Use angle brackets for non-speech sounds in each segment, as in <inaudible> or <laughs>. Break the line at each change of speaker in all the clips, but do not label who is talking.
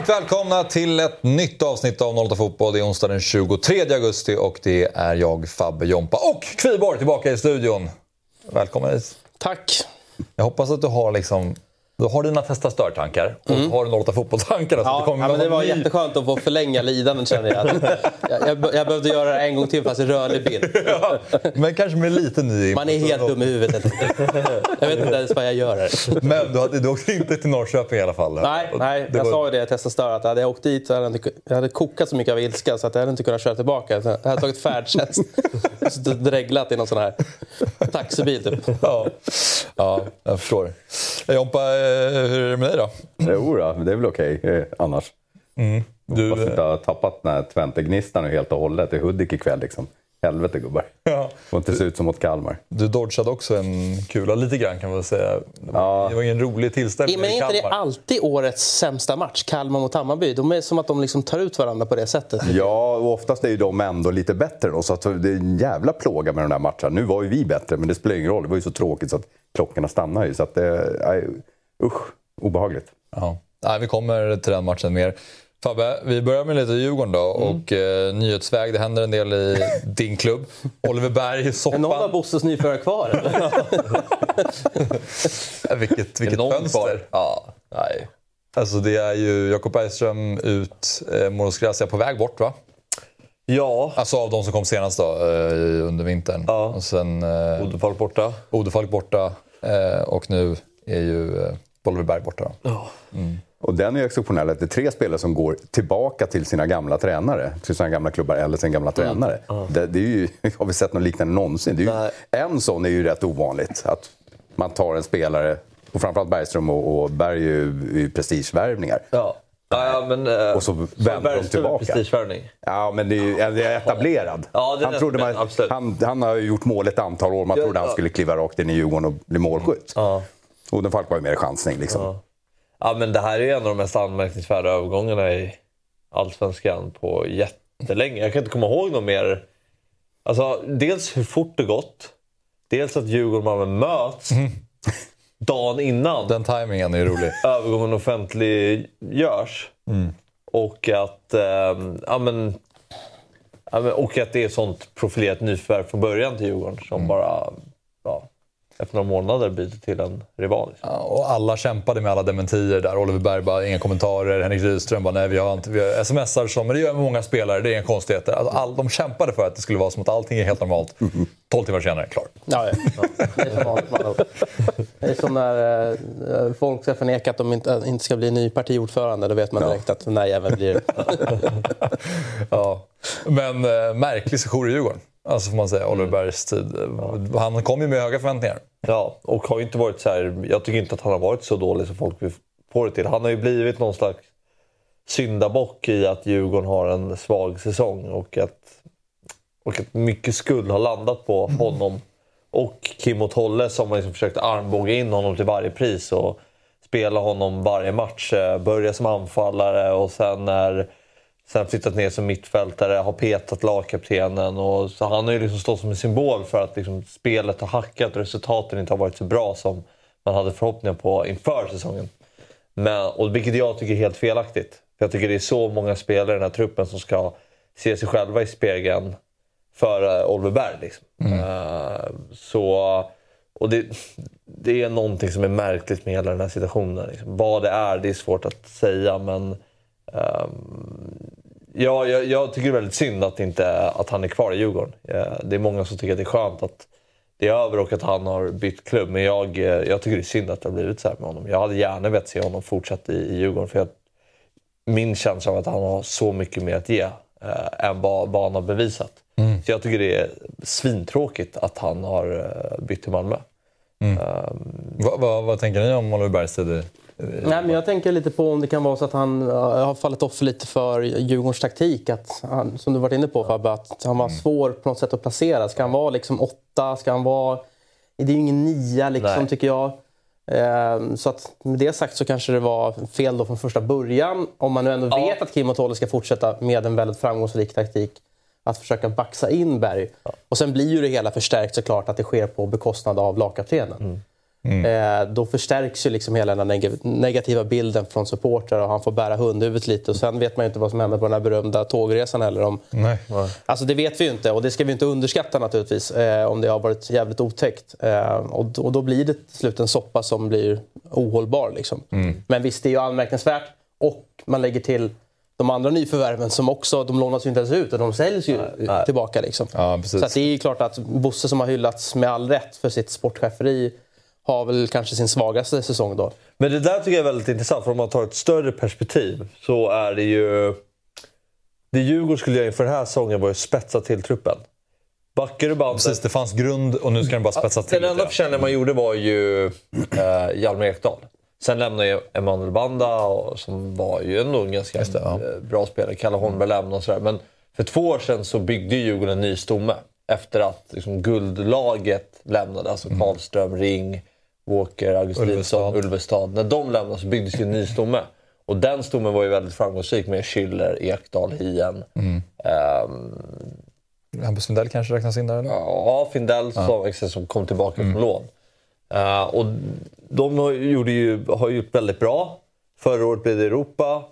Varmt välkomna till ett nytt avsnitt av 08 Fotboll. Det är onsdag den 23 augusti och det är jag, Fabbe Jompa och Kviborg tillbaka i studion. Välkommen hit.
Tack.
Jag hoppas att du har liksom du har dina testa störtankar och mm. har du 08 fotbollstankar.
Ja, det, ja, men det var ny... jätteskönt att få förlänga lidandet känner jag. <laughs> jag, jag. jag, behövde göra det en gång till fast i rörlig bild. Ja,
men kanske med lite ny
Man är helt dum i huvudet. jag vet inte ens vad jag gör här.
Men du, hade, du åkte inte till Norrköping i alla fall?
Nej, nej jag var... sa ju det, jag testade stör, att hade jag åkt dit så hade jag, inte, jag hade kokat så mycket av ilska så att jag hade inte kunnat köra tillbaka. Jag hade tagit färdtjänst <laughs> och dreglat i någon sån här taxibil typ.
Ja, ja jag förstår. Jompa, eh, hur är det med dig då?
Jo då, det är väl okej okay, eh, annars. Mm. Du hoppas inte har tappat den här Twente-gnistan helt och hållet i Hudik ikväll. Liksom. Helvete gubbar. Ja. Får inte se ut som mot Kalmar.
Du dodgade också en kula lite grann kan man väl säga. Ja. Det var ingen rolig tillställning
Men är inte det alltid årets sämsta match? Kalmar mot Hammarby. De är som att de liksom tar ut varandra på det sättet.
Ja, och oftast är ju de ändå lite bättre. Då, så att det är en jävla plåga med de där matcherna. Nu var ju vi bättre, men det spelar ingen roll. Det var ju så tråkigt så att klockorna stannar ju. Så att, äh, usch, obehagligt.
Ja. Nej, vi kommer till den matchen mer. Fabbe, vi börjar med lite Djurgården då. Mm. Och eh, nyhetsväg, det händer en del i din klubb. Oliver Berg, soppan. Är
någon av Bosses nyförare kvar eller? <laughs>
vilket vilket fönster. Ja, nej. Alltså det är ju Jakob Bergström ut, eh, Moros Gracia på väg bort va?
Ja.
Alltså av de som kom senast då, eh, under vintern.
Ja.
Och sen...
Eh, Odefalk borta.
Odefalk borta. Eh, och nu är ju eh, Oliver Berg borta då.
Ja.
Mm. Och den är exceptionell, att det är tre spelare som går tillbaka till sina gamla tränare. Till sina gamla klubbar eller sin gamla mm. tränare. Mm. Det, det, är ju, <laughs> har vi sett något liknande någonsin? Det är ju, en sån är ju rätt ovanligt. Att man tar en spelare, och framförallt Bergström och, och Berg är ju prestigevärvningar.
Ja. Ja, men, uh,
och så vänder de tillbaka. Ja, men det är, ju, det är etablerad.
Ja, det är
han, trodde man, han, han, har gjort mål ett antal år. Man ja, trodde han skulle kliva rakt in i Djurgården och bli målskytt.
Ja.
Odenfalk var ju mer chansning. Liksom.
Ja. Ja, men det här är en av de mest anmärkningsvärda övergångarna i Allsvenskan på jättelänge. Jag kan inte komma ihåg något mer. Alltså, dels hur fort det gått. Dels att Djurgården och Malmö möts mm. <laughs> dagen innan.
Den tajmingen är rolig. <laughs>
Övergången offentliggörs.
Mm.
Och att... Eh, ja, men, och att det är sånt profilerat nyförvärv från början till Djurgården som mm. bara efter några månader byter till en rival.
Ja, och alla kämpade med alla dementier där. Oliver Berg bara, inga kommentarer. Henrik Rydström bara, nej vi har inte... Vi har smsar som, men det gör många spelare, det är inga konstigheter. Alltså, all, de kämpade för att det skulle vara som att allting är helt normalt. <laughs> 12 timmar senare, klar.
Ja, ja. ja. Det är som vanligt. Det är som när eh, folk ska förneka att de inte, inte ska bli ny partiordförande. Då vet man direkt ja. att den där jäveln blir det. <laughs>
ja. Men eh, märklig sejour i Djurgården. Alltså får man säga, Oliver mm. Bergs tid. Ja. Han kom ju med höga förväntningar.
Ja, och har inte varit så här, Jag tycker inte att han har varit så dålig som folk vill få det till. Han har ju blivit någon slags syndabock i att Djurgården har en svag säsong och att, och att mycket skuld har landat på mm. honom och Kim och Tolle som har liksom försökt armbåga in honom till varje pris och spela honom varje match. Eh, börja som anfallare och sen när Sen flyttat ner som mittfältare, har petat lagkaptenen. Och, så han har ju liksom stått som en symbol för att liksom, spelet har hackat och resultaten inte har varit så bra som man hade förhoppningar på inför säsongen. Men, och vilket jag tycker är helt felaktigt. För Jag tycker det är så många spelare i den här truppen som ska se sig själva i spegeln för Oliver Berg. Liksom. Mm. Uh, så, och det, det är någonting som är märkligt med hela den här situationen. Liksom. Vad det är, det är svårt att säga men um, Ja, jag, jag, tycker det är väldigt synd att, inte, att han är kvar i Djurgården. Det är många som tycker att det är skönt att det är över och att han har bytt klubb. Men jag, jag tycker det är synd att det har blivit så här med honom. Jag hade gärna velat se honom fortsätta i, i Djurgården. För jag, min känsla av att han har så mycket mer att ge eh, än vad, vad han har bevisat. Mm. Så jag tycker det är svintråkigt att han har eh, bytt till Malmö.
Mm. Um, vad, vad, vad, tänker ni om Oliver Bergs tid
Nej, men jag tänker lite på om det kan vara så att han har fallit offer lite för Djurgårdens taktik. Att han, som du varit inne på Fabbe, att han var mm. svår på något sätt att placera. Ska han vara liksom åtta? Ska han vara... Det är ju ingen nia liksom, Nej. tycker jag. Ehm, så att med det sagt så kanske det var fel då från första början. Om man nu ändå ja. vet att Kim och Tolle ska fortsätta med en väldigt framgångsrik taktik. Att försöka baxa in Berg. Ja. Och sen blir ju det hela förstärkt såklart att det sker på bekostnad av lagkaptenen. Mm. Mm. Eh, då förstärks ju liksom hela den neg negativa bilden från supportrar och han får bära hundhuvudet lite. Och sen vet man ju inte vad som händer på den här berömda tågresan heller. Om...
Nej.
Alltså det vet vi ju inte och det ska vi inte underskatta naturligtvis. Eh, om det har varit jävligt otäckt. Eh, och, och, då blir det till slut en soppa som blir ohållbar. Liksom. Mm. Men visst, det är ju anmärkningsvärt. Och man lägger till de andra nyförvärven som också, de lånas ju inte ens ut och de säljs ju nej, tillbaka. Liksom.
Ja,
så det är ju klart att Bosse som har hyllats med all rätt för sitt sportcheferi har väl kanske sin svagaste säsong då.
Men det där tycker jag är väldigt intressant, för om man tar ett större perspektiv så är det ju... Det Djurgården skulle göra inför den här säsongen var ju att spetsa till truppen. Backar bandet...
Precis, det fanns grund och nu ska den bara spetsa till.
Den enda försäljningen man gjorde var ju äh, Hjalmar Ekdal. Sen lämnade ju Emanuel Banda och, som var ju ändå en ganska det, ja. Eh, bra spelare. Kalle Holmberg lämnade och sådär. Men för två år sedan så byggde Djurgården en ny stomme. Efter att liksom, guldlaget lämnade. Alltså mm. Karlström, Ring, Walker, Augustinsson, Ulvestad. När de lämnade så byggdes ju en ny stomme. Och den stommen var ju väldigt framgångsrik med Schüller, Ekdal, Hien. Mm. Um,
Hampus Findell kanske räknas in där? Eller?
Ja, Findell ja. Som, som kom tillbaka mm. från lån. Uh, och de har, gjorde ju, har gjort väldigt bra. Förra året blev det Europa.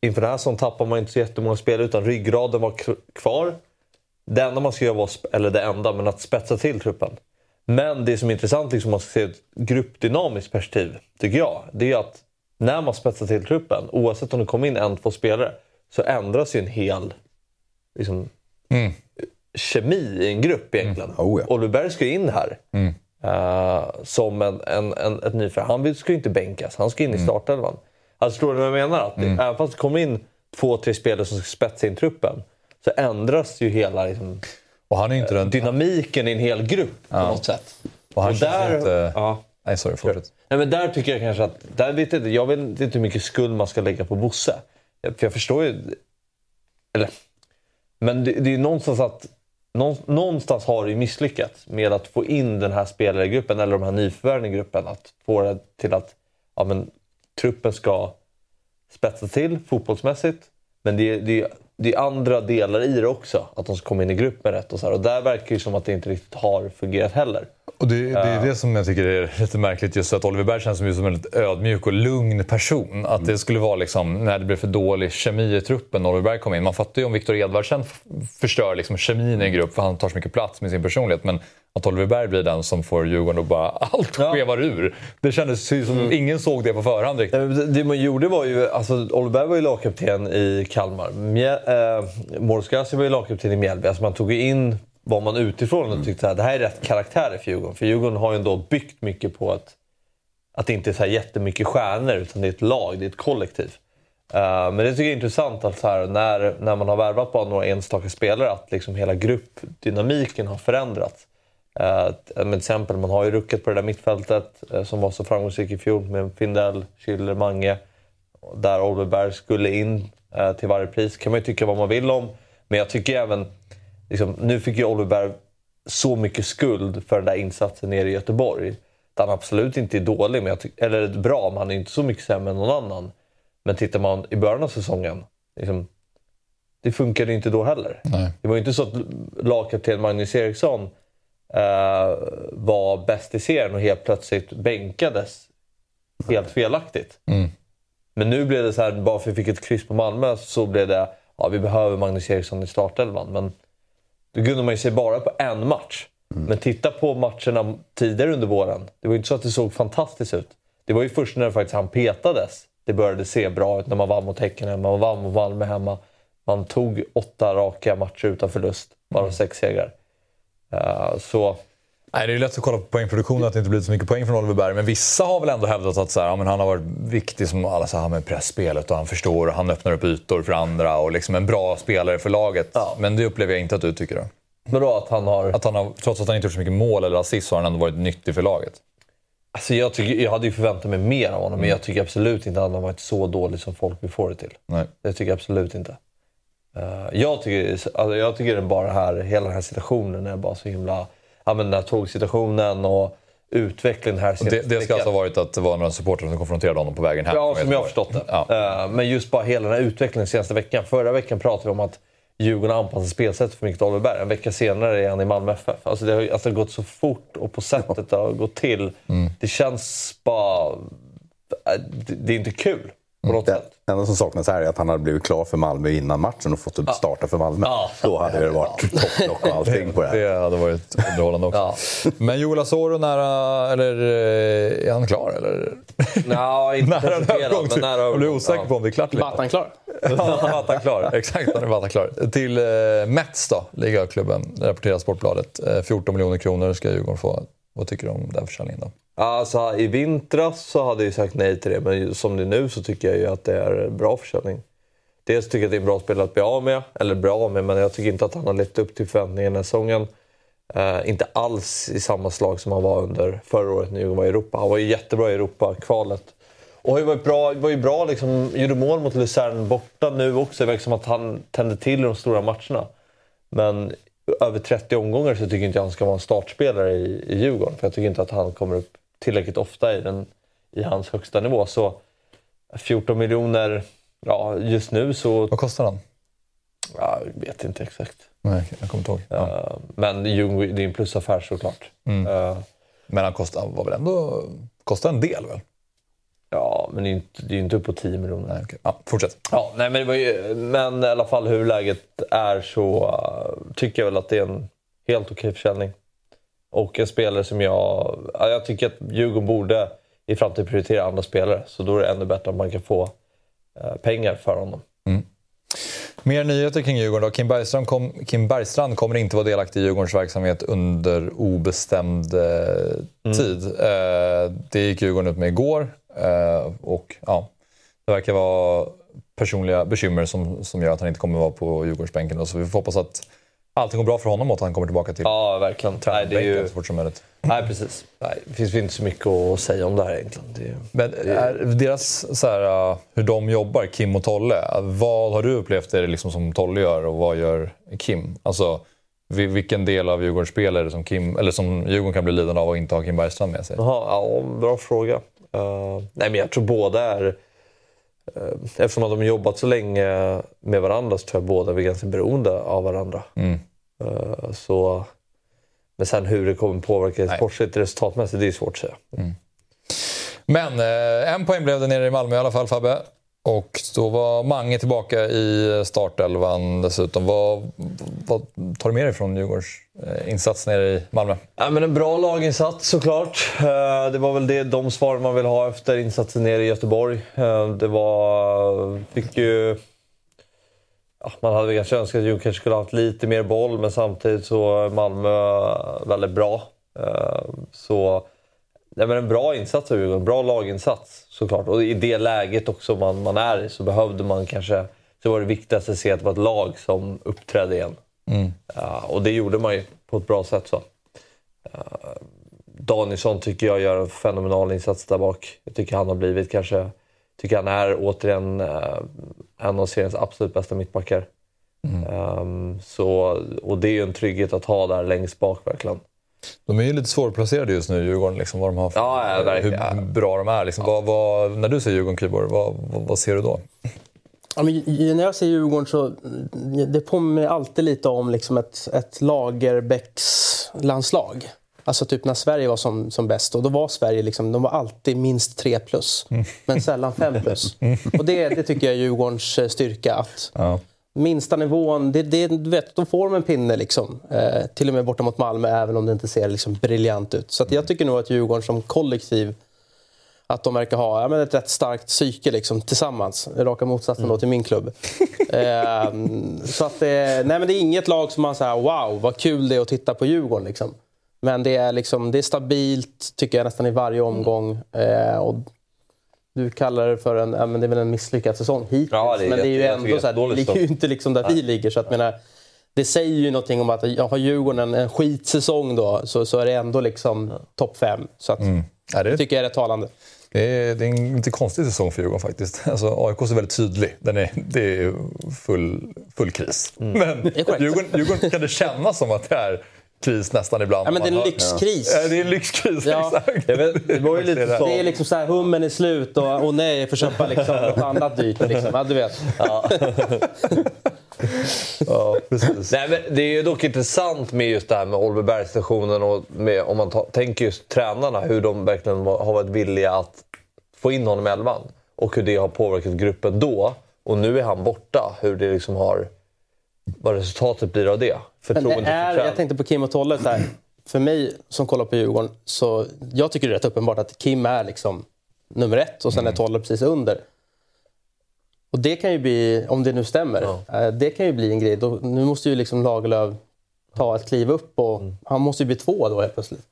Inför den här säsongen tappade man inte så jättemånga spel utan ryggraden var kvar. Det enda man ska göra var, eller det enda, men att spetsa till truppen. Men det som är intressant liksom, om man ska se ett gruppdynamiskt perspektiv, tycker jag, det är att när man spetsar till truppen, oavsett om det kommer in en, två spelare, så ändras ju en hel liksom, mm. kemi i en grupp egentligen. Mm. Oh, ja. Oliver ska in här. Mm. Uh, som en, en, en, ett nyförvärv. Han ska ju inte bänkas, han ska in i mm. startelvan. Alltså, förstår du vad jag menar? Att det, mm. Även fast det kommer in två, tre spelare som ska spetsa in truppen så ändras ju hela liksom,
och han är inte den...
dynamiken i en hel grupp ja. på något sätt.
Och han och där, inte... ja. Nej, sorry. Fortsätt.
Nej, men där tycker jag kanske att... Där vet jag, jag vet inte hur mycket skuld man ska lägga på Bosse. För jag förstår ju... Eller... Men det, det är ju någonstans att någonstans har det misslyckats med att få in den här spelargruppen, eller de här nyförvärven i gruppen. Att få det till att ja, men, truppen ska spetsa till fotbollsmässigt. Men det, det, det är andra delar i det också. Att de ska komma in i grupp med rätt och så här. Och där verkar det som att det inte riktigt har fungerat heller.
Och det, det är det som jag tycker är lite märkligt. Just att Oliver Berg känns som en väldigt ödmjuk och lugn person. Att det skulle vara liksom, när det blev för dålig kemi i truppen när Oliver Berg kom in. Man fattar ju om Viktor Edvardsen förstör liksom kemin i en grupp för han tar så mycket plats med sin personlighet. Men att Oliver Berg blir den som får Djurgården att bara <laughs> allt skevar ur. Det kändes som mm. ingen såg det på förhand riktigt.
Det man gjorde var ju, alltså Oliver Berg var ju lagkapten i Kalmar. Mjä, äh, Morskasi var ju lagkapten i Mjällby. Alltså man tog ju in var man utifrån och tyckte att det här är rätt karaktärer för Djurgården. För Djurgården har ju ändå byggt mycket på att, att det inte är så här jättemycket stjärnor utan det är ett lag, det är ett kollektiv. Uh, men det tycker jag är intressant att här, när, när man har värvat bara några enstaka spelare att liksom hela gruppdynamiken har förändrats. Uh, till exempel, man har ju ruckat på det där mittfältet uh, som var så framgångsrikt i fjol med Findell, Schüller, Mange. Där Oliver Berg skulle in till varje pris. kan man ju tycka vad man vill om. Men jag tycker även liksom, nu fick ju Oliver så mycket skuld för den där insatsen nere i Göteborg. Att han absolut inte är dålig, men eller bra, men han är inte så mycket sämre än någon annan. Men tittar man i början av säsongen, liksom, det funkade inte då heller.
Nej.
Det var ju inte så att lagkapten Magnus Eriksson uh, var bäst i serien och helt plötsligt bänkades helt felaktigt.
Mm.
Men nu blev det så här, bara för att vi fick ett kryss på Malmö så blev det, ja vi behöver Magnus Eriksson i startelvan. Men då grundar man ju sig bara på en match. Mm. Men titta på matcherna tidigare under våren. Det var ju inte så att det såg fantastiskt ut. Det var ju först när faktiskt han petades det började se bra ut. När man vann mot Häcken hemma, man vann mot Malmö hemma. Man tog åtta raka matcher utan förlust. Bara mm. sex segrar. Uh, så...
Nej, det är lätt att kolla på poängproduktionen att det inte blivit så mycket poäng från Oliver Berg. Men vissa har väl ändå hävdat att så här, ja, men han har varit viktig som alla så här, med pressspelet och han förstår och han öppnar upp ytor för andra och liksom en bra spelare för laget. Ja. Men det upplever jag inte att du tycker. Då.
Vadå att han har...
Att han har... Trots att han inte gjort så mycket mål eller assist så har han ändå varit nyttig för laget.
Alltså jag, tycker, jag hade ju förväntat mig mer av honom, mm. men jag tycker absolut inte att han har varit så dålig som folk vill få det till.
Nej.
Det tycker jag absolut inte. Uh, jag tycker, alltså jag tycker bara här, hela den här situationen är bara så himla ja, men den här tågsituationen och utvecklingen här
det, det ska alltså ha varit att det var några supportrar som konfronterade honom på vägen hem?
Ja, som jag har förstått det. Ja. Uh, men just bara hela den här utvecklingen senaste veckan. Förra veckan pratade vi om att Djurgården anpassar spelsättet för Mikael Dahlberg. En vecka senare är han i Malmö FF. Alltså det har alltså gått så fort och på sättet det har gått till.
Mm.
Det känns bara... Det, det är inte kul på något
Det
sätt.
enda som saknas här är att han hade blivit klar för Malmö innan matchen och fått starta för Malmö.
Ja.
Då hade det varit topplock och allting på det här.
Det hade varit underhållande också.
Ja.
Men Joel Asoro nära, eller eh, är han klar? Eller?
Nej, inte
Nära en övergång.
men
till-
nära
Jag blir osäker på om det är klart.
Batan klar? <laughs>
Ja, Vatan klar. Exakt, han är Vatan klar. Till eh, Mets då, ligaklubben, rapporterar Sportbladet. Eh, 14 miljoner kronor ska Djurgården få. Vad tycker du om den försäljningen då?
Alltså, I vintras så hade jag sagt nej till det, men som det är nu så tycker jag ju att det är bra försäljning. Dels tycker jag att det är en bra spelare att bli av med, eller bra av med, men jag tycker inte att han har levt upp till förväntningarna den här säsongen. Eh, inte alls i samma slag som han var under förra året när Djurgården var i Europa. Han var ju jättebra i Europa-kvalet. Och har ju bra, var ju bra liksom, gjorde mål mot Luzern borta nu också. Det verkar som att han tände till i de stora matcherna. Men över 30 omgångar så tycker jag inte han ska vara en startspelare i, i Djurgården. För jag tycker inte att han kommer upp tillräckligt ofta i, den, i hans högsta nivå. Så 14 miljoner, ja just nu så...
Vad kostar han?
Ja, jag vet inte exakt.
Nej, jag kommer inte ihåg. Ja.
Men Djurgården, det är en plusaffär såklart. Eh,
Men han kostar, var väl ändå, kostar en del väl?
ja, men det är ju inte, det är inte upp på 10 miljoner.
Nej, okej. ja, fortsätt.
Ja, nej, men, det var ju, men i alla fall hur läget är så uh, tycker jag väl att det är en helt okej försäljning. Och en spelare som jag... Ja, jag tycker att Djurgården borde i framtiden prioritera andra spelare. Så då är det ännu bättre att man kan få uh, pengar för honom.
Mer nyheter kring Djurgården då. Kim Bergstrand, kom, Kim Bergstrand kommer inte vara delaktig i Djurgårdens verksamhet under obestämd eh, tid. Eh, det gick Djurgården ut med igår. Eh, och ja, Det verkar vara personliga bekymmer som, som gör att han inte kommer vara på Djurgårdsbänken. då. Så vi får hoppas att allting går bra för honom och att han kommer tillbaka till
Ja, verkligen. Nej, det är ju...
så fort som möjligt.
Nej, precis. Nej, det finns inte så mycket att säga om det här egentligen. Det är...
Men är deras, så här, uh, hur de jobbar, Kim och Tolle, uh, vad har du upplevt är det liksom som Tolle gör och vad gör Kim? Alltså, vi- vilken del av Djurgårdens spel är det som, Kim, eller som Djurgården kan bli lidande av att inte ha Kim Bergstrand med sig?
Jaha, ja, bra fråga. Eh, nej, men jag tror båda är... Uh, eftersom att de jobbat så länge med varandra så tror jag båda är ganska beroende av varandra.
Mm.
Eh, så, men sen hur det kommer påverka sportsligt resultatmässigt, det är svårt att säga.
Men eh, en poäng blev det nere i Malmö i alla fall Fabbe. Och då var Mange tillbaka i startelvan dessutom. Vad, vad tar du med dig från Djurgårdens eh, insats nere i Malmö?
Ja, men en bra laginsats såklart. Eh, det var väl det, de svar man vill ha efter insatsen nere i Göteborg. Eh, det var... Fick ju... Ja, man hade väl kanske önskat att Djurgården kanske skulle ha haft lite mer boll, men samtidigt så är Malmö väldigt bra. Så... Nej, men en bra insats av Djurgården, bra laginsats såklart. Och i det läget också man, man är i så behövde man kanske... Så var det viktigaste att se att det var ett lag som uppträdde igen. Ja, och det gjorde man ju på ett bra sätt. så. Danielsson tycker jag gör en fenomenal insats där bak. Jag tycker han har blivit kanske... tycker han är återigen eh, en av seriens absolut bästa mittbackar. Ehm, så, och det är ju en trygghet att ha där längst bak verkligen.
De är ju lite svårplacerade just nu, Djurgården. Liksom, vad de har för,
Ja, ja,
hur bra de är. Liksom. Vad, vad, när du ser Djurgården, Kyborg, vad, vad, vad ser du då?
Ja, men när jag ser Djurgården så det påminner alltid lite om liksom ett, ett Lagerbäcks-landslag. Alltså typ när Sverige var som, som bäst. Och då var Sverige liksom, de var alltid minst 3 plus. Men sällan 5 plus. <laughs> Och det, det tycker jag är Djurgårdens eh, styrka. Att
Ja.
Minsta nivån, det, det, du vet, då får de en pinne. Liksom. Eh, till och med borta mot Malmö, även om det inte ser liksom, briljant ut. Så att jag tycker nog att Djurgården som kollektiv att de verkar ha ja, men ett rätt starkt psyke liksom, tillsammans. Raka motsatsen då till min klubb. <laughs> Ehm, så att, eh, nej, men det är inget lag som man säger wow, vad kul det är att titta på Djurgården. Liksom. Men det är, liksom, det är stabilt, tycker jag, nästan i varje omgång. Eh, och du kallar det för en, ja, men det är väl en misslyckad säsong hittills.
Ja, det
men det är ju ändå så här, det ligger ju inte liksom där vi ligger. Så att, menar, det säger ju någonting om att ja, har Djurgården en, en skitsäsong då, så, så är det ändå liksom topp fem. Så att,
Ja, det,
det tycker jag är rätt talande.
det, är, det är en lite konstig säsong för Djurgården faktiskt. <laughs> Alltså, AIK är väldigt tydlig. Den är, det är full, full kris. Men
är korrekt.
Djurgården, Djurgården kan det kännas som att det är kris nästan ibland.
Ja, men det är en lyxkris.
Ja, det är en lyxkris,
Ja.
exakt.
Vet, det var ju lite så.
Det är liksom så här, hummen är slut och, och nej, jag får köpa liksom något <laughs> annat dyrt. Liksom. Ja, du vet. <laughs>
Ja, precis.
Nej, men det är ju dock intressant med just det här med Oliver Berg-stationen och med, om man ta, tänker just tränarna, hur de verkligen var, har varit villiga att få in honom i elvan. Och hur det har påverkat gruppen då. Och nu är han borta. Hur det liksom har... Vad resultatet blir av det.
Det är,
för
jag tänkte på Kim och Tolle. Så här, för mig som kollar på Djurgården, så jag tycker det är rätt uppenbart att Kim är liksom nummer ett och sen är Tolle precis under. Och det kan ju bli, om det nu stämmer, eh, det kan ju bli en grej. Då, nu måste ju liksom Lagerlöf ta ett kliv upp och han måste ju bli två då helt plötsligt.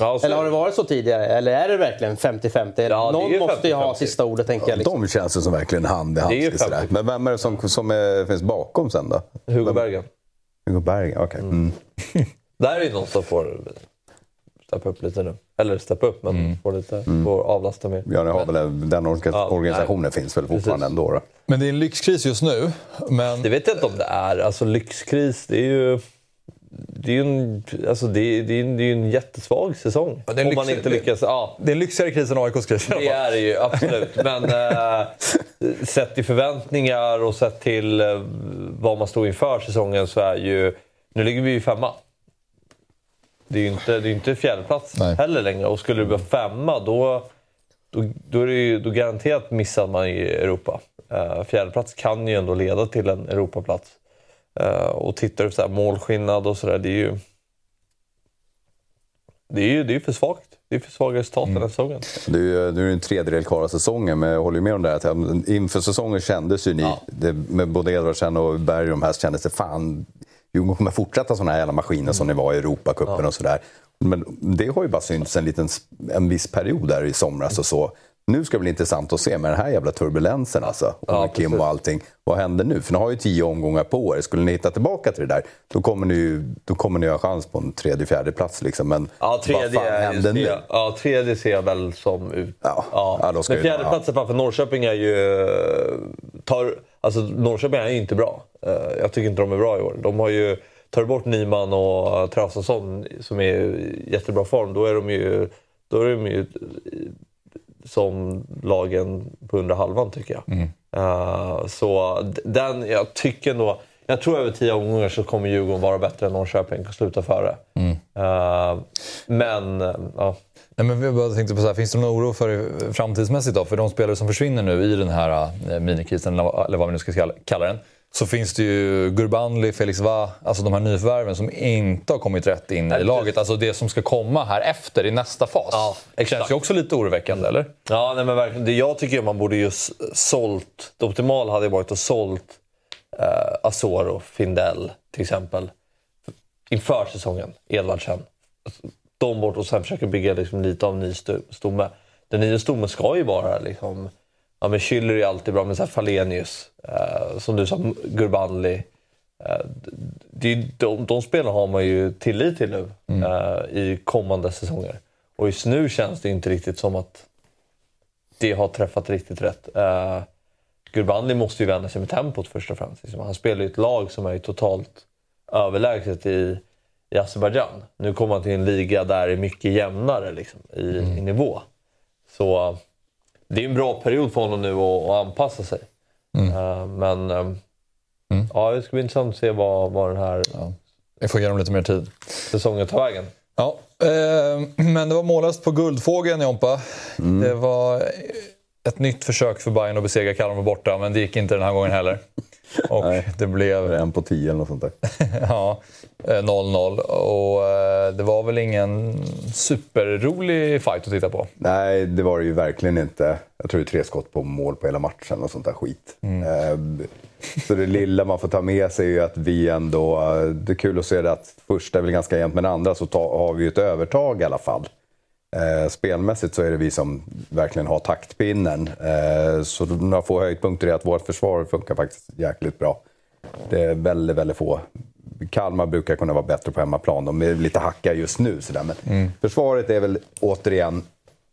Ja, så-
Eller har det varit så tidigare? Eller är det verkligen 50-50?
det är
Någon måste ju ha
50-50.
sista ordet, tänker jag. Liksom.
De känns det som verkligen hand i hand.
Det är ju
sådär.
50.
Men vem är det som, som är, finns bakom sen då?
Hugo Bergen.
Hugo Berg, okej. Mm. <laughs>
Där är ju någon som får steppa upp lite nu. Eller steppa upp, men får, lite, får avlasta mer.
Ja, ni har väl, en- den orga-
Ja,
organisationen
nej.
finns väl fortfarande
Precis.
ändå? Då?
Men det är en lyxkris just nu. Men
Det vet jag inte om det är. Alltså lyxkris, det är ju... Det är ju en, alltså det det är, det är ju en jättesvag säsong.
Ja, det
om man inte lyckas... Ja,
det är en lyxigare kris än AIKs kris
det är det ju absolut. Men eh, <laughs> sett till förväntningar och sett till eh, vad man står inför säsongen så är ju... Nu ligger vi ju femma. Det är ju inte, det är ju inte fjärdeplats
Nej.
heller längre. Och skulle det bli femma då, då, då är det ju då garanterat missar man i Europa. Uh, fjärdeplats kan ju ändå leda till en Europaplats. Eh, och tittar du på så målskillnad och sådär, det är ju... Det är ju det är för svagt. Det är för svaga resultat den här säsongen.
Det är ju nu är det en tredjedel kvar av säsongen, men jag håller med om det här. Inför säsongen kändes ju ni, det, med både Edvardsen och Berg och de här, kändes det fan, Djurgården kommer fortsätta sådana här jävla maskiner som ni var i Europacupen och sådär. Men det har ju bara synts en, liten, en viss period där i somras och så. Nu ska det bli intressant att se med den här jävla turbulensen alltså. Och
Ja,
Kim och allting. Vad händer nu? För ni har ju tio omgångar på er. Skulle ni hitta tillbaka till det där, då kommer ni ju då kommer ni ha chans på en tredje, fjärde plats liksom. Men
Ja, tredje,
vad fan händer nu?
ja, tredje ser jag väl som ut.
Ja, ja, då ska
Men
vi-
fjärdeplatsen framför Norrköping är ju... Tar, alltså Norrköping är ju inte bra. Eh, Jag tycker inte de är bra i år. De har ju... Tar bort Nyman och Traustason som är i jättebra form, då är de ju, då är de ju som lagen på under halvan tycker jag. Eh, så d- den, jag tycker ändå... Jag tror över tio omgångar så kommer Djurgården vara bättre än Norrköping och sluta före. Eh, men, eh, ja.
Nej, men vi bara tänkte på så här, finns det någon oro för framtidsmässigt då? För de spelare som försvinner nu i den här eh, minikrisen, eller vad vi nu ska kalla den. Så finns det ju Gurbanli, Felix Va, alltså de här nyförvärven som inte har kommit rätt in i laget. Alltså det som ska komma här efter i nästa fas.
Ja,
det
exakt.
känns ju också lite oroväckande, eller?
Ja, nej, men verkligen. Det jag tycker man borde just sålt... Det optimala hade varit att sålt eh, Azor och Findell till exempel inför säsongen. Edvardsen. De bort och sen försöka bygga liksom lite av ny sto- stomme. Den nya stommen ska ju vara liksom... Ja, men Schüller är alltid bra, men så här Falenius, eh, som du sa, Gurbanli. Eh, det, är- de, de spelarna har man ju tillit till nu eh, i kommande säsonger. Och just nu känns det inte riktigt som att det har träffat riktigt rätt. Uh, Gurbanli måste ju vända sig med tempot först och främst. Liksom. Han spelar i ett lag som är totalt överlägset i, i Azerbajdzjan. Nu kommer han till en liga där det är mycket jämnare liksom, i, i nivå. Så eh, det är en bra period för honom nu att, att anpassa sig. Eh, men eh, ja, det ska bli intressant att se vad, vad den här
Vi får ge dem lite mer tid.
säsongen tar vägen.
Ja, eh, <clears throat> men det var mållöst på Guldfågeln, Jompa. Det var ett nytt försök för Bayern att besegra Kalmar borta, men det gick inte den här gången heller. Och det blev
En på tio eller något sånt där. <laughs>
ja, eh, 0-0. Och eh, det var väl ingen superrolig fight att titta på.
Nej, det var det ju verkligen inte. Jag tror det är tre skott på mål på hela matchen och sånt där skit. Eh, Så det lilla man får ta med sig är ju att vi ändå... Det är kul att se det att första är väl ganska jämnt, men andra så ta, har vi ju ett övertag i alla fall. Eh, spelmässigt så är det vi som verkligen har taktpinnen. Eh, så några få höjdpunkter är att vårt försvar funkar faktiskt jäkligt bra. Det är väldigt, väldigt få. Kalmar brukar kunna vara bättre på hemmaplan. De är lite hackiga just nu. Sådär. Men försvaret är väl återigen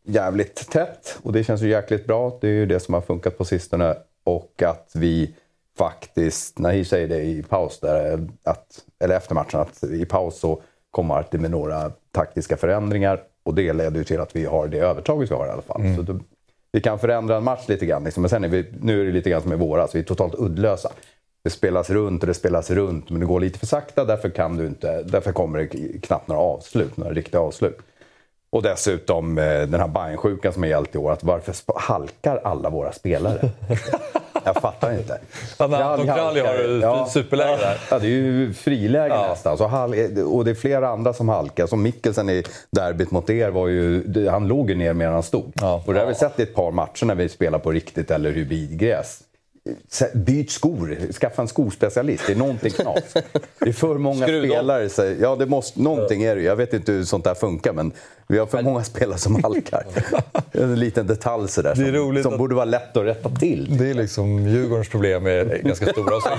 jävligt tätt och det känns ju jäkligt bra. Det är ju det som har funkat på sistone. Och att vi faktiskt, Nahir säger det i paus, där, att, eller efter matchen, att i paus så kom Marti med några taktiska förändringar och det leder ju till att vi har det övertaget vi har i alla fall. Mm. Så då, vi kan förändra en match lite grann, liksom. men sen är vi, nu är det lite grann som i våras, vi är totalt uddlösa. Det spelas runt och det spelas runt, men det går lite för sakta. Därför, kan du inte, därför kommer det knappt några avslut, några riktiga avslut. Och dessutom eh, den här Bajen-sjukan som har gällt i år. Att varför halkar alla våra spelare? <laughs> Jag fattar inte.
Anton Kralj har ja, superläge där.
Ja, det är ju friläge ja. nästan. Så och det är flera andra som halkar. Som Mikkelsen i derbyt mot er, var ju, han låg ju ner mer än han stod. Ja. Och det har vi sett i ett par matcher när vi spelar på riktigt eller hybridgräs. Byt skor, skaffa en skospecialist. Det är någonting knas. Det är för många spelare. Så, ja, det måste, någonting är det Jag vet inte hur sånt där funkar, men vi har för många spelare som halkar. <laughs> En liten detalj sådär, som, som att... borde vara lätt att rätta till.
Det är liksom Djurgårdens problem är ganska stora. Och så,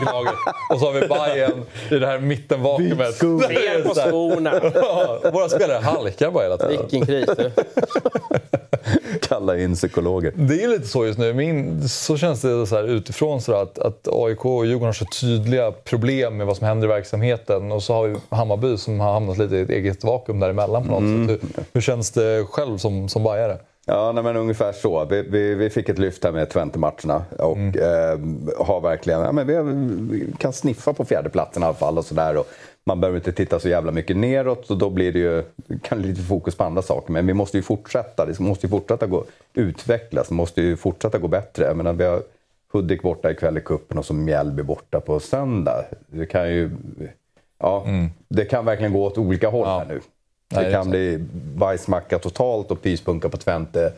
och så har vi Bayern i det här mittenvakuumet.
Ner på skorna!
Våra spelare halkar bara hela
tiden. Vilken kris du. <laughs>
Kalla in psykologer.
Det är lite så just nu. Min, så känns det så här utifrån så att, att AIK och Djurgården har så tydliga problem med vad som händer i verksamheten. Och så har vi Hammarby som har hamnat lite i ett eget vakuum däremellan på något mm. sätt. Hur, hur känns det själv som, som bajare?
Ja, nej, men ungefär så. Vi, vi, vi, fick ett lyft här med Twente-matcherna och mm. eh, har verkligen, ja, men vi, vi, kan sniffa på fjärdeplatsen i alla fall och sådär. Man behöver inte titta så jävla mycket neråt och då blir det ju kan lite fokus på andra saker. Men vi måste ju fortsätta. Det måste ju fortsätta gå, utvecklas. Det måste ju fortsätta gå bättre. Jag menar, vi har Hudik borta ikväll i kuppen och så Mjällby borta på söndag. Det kan ju... Ja, mm. det kan verkligen gå åt olika håll ja. här nu. Det kan bli bajsmacka totalt och pyspunka på Twente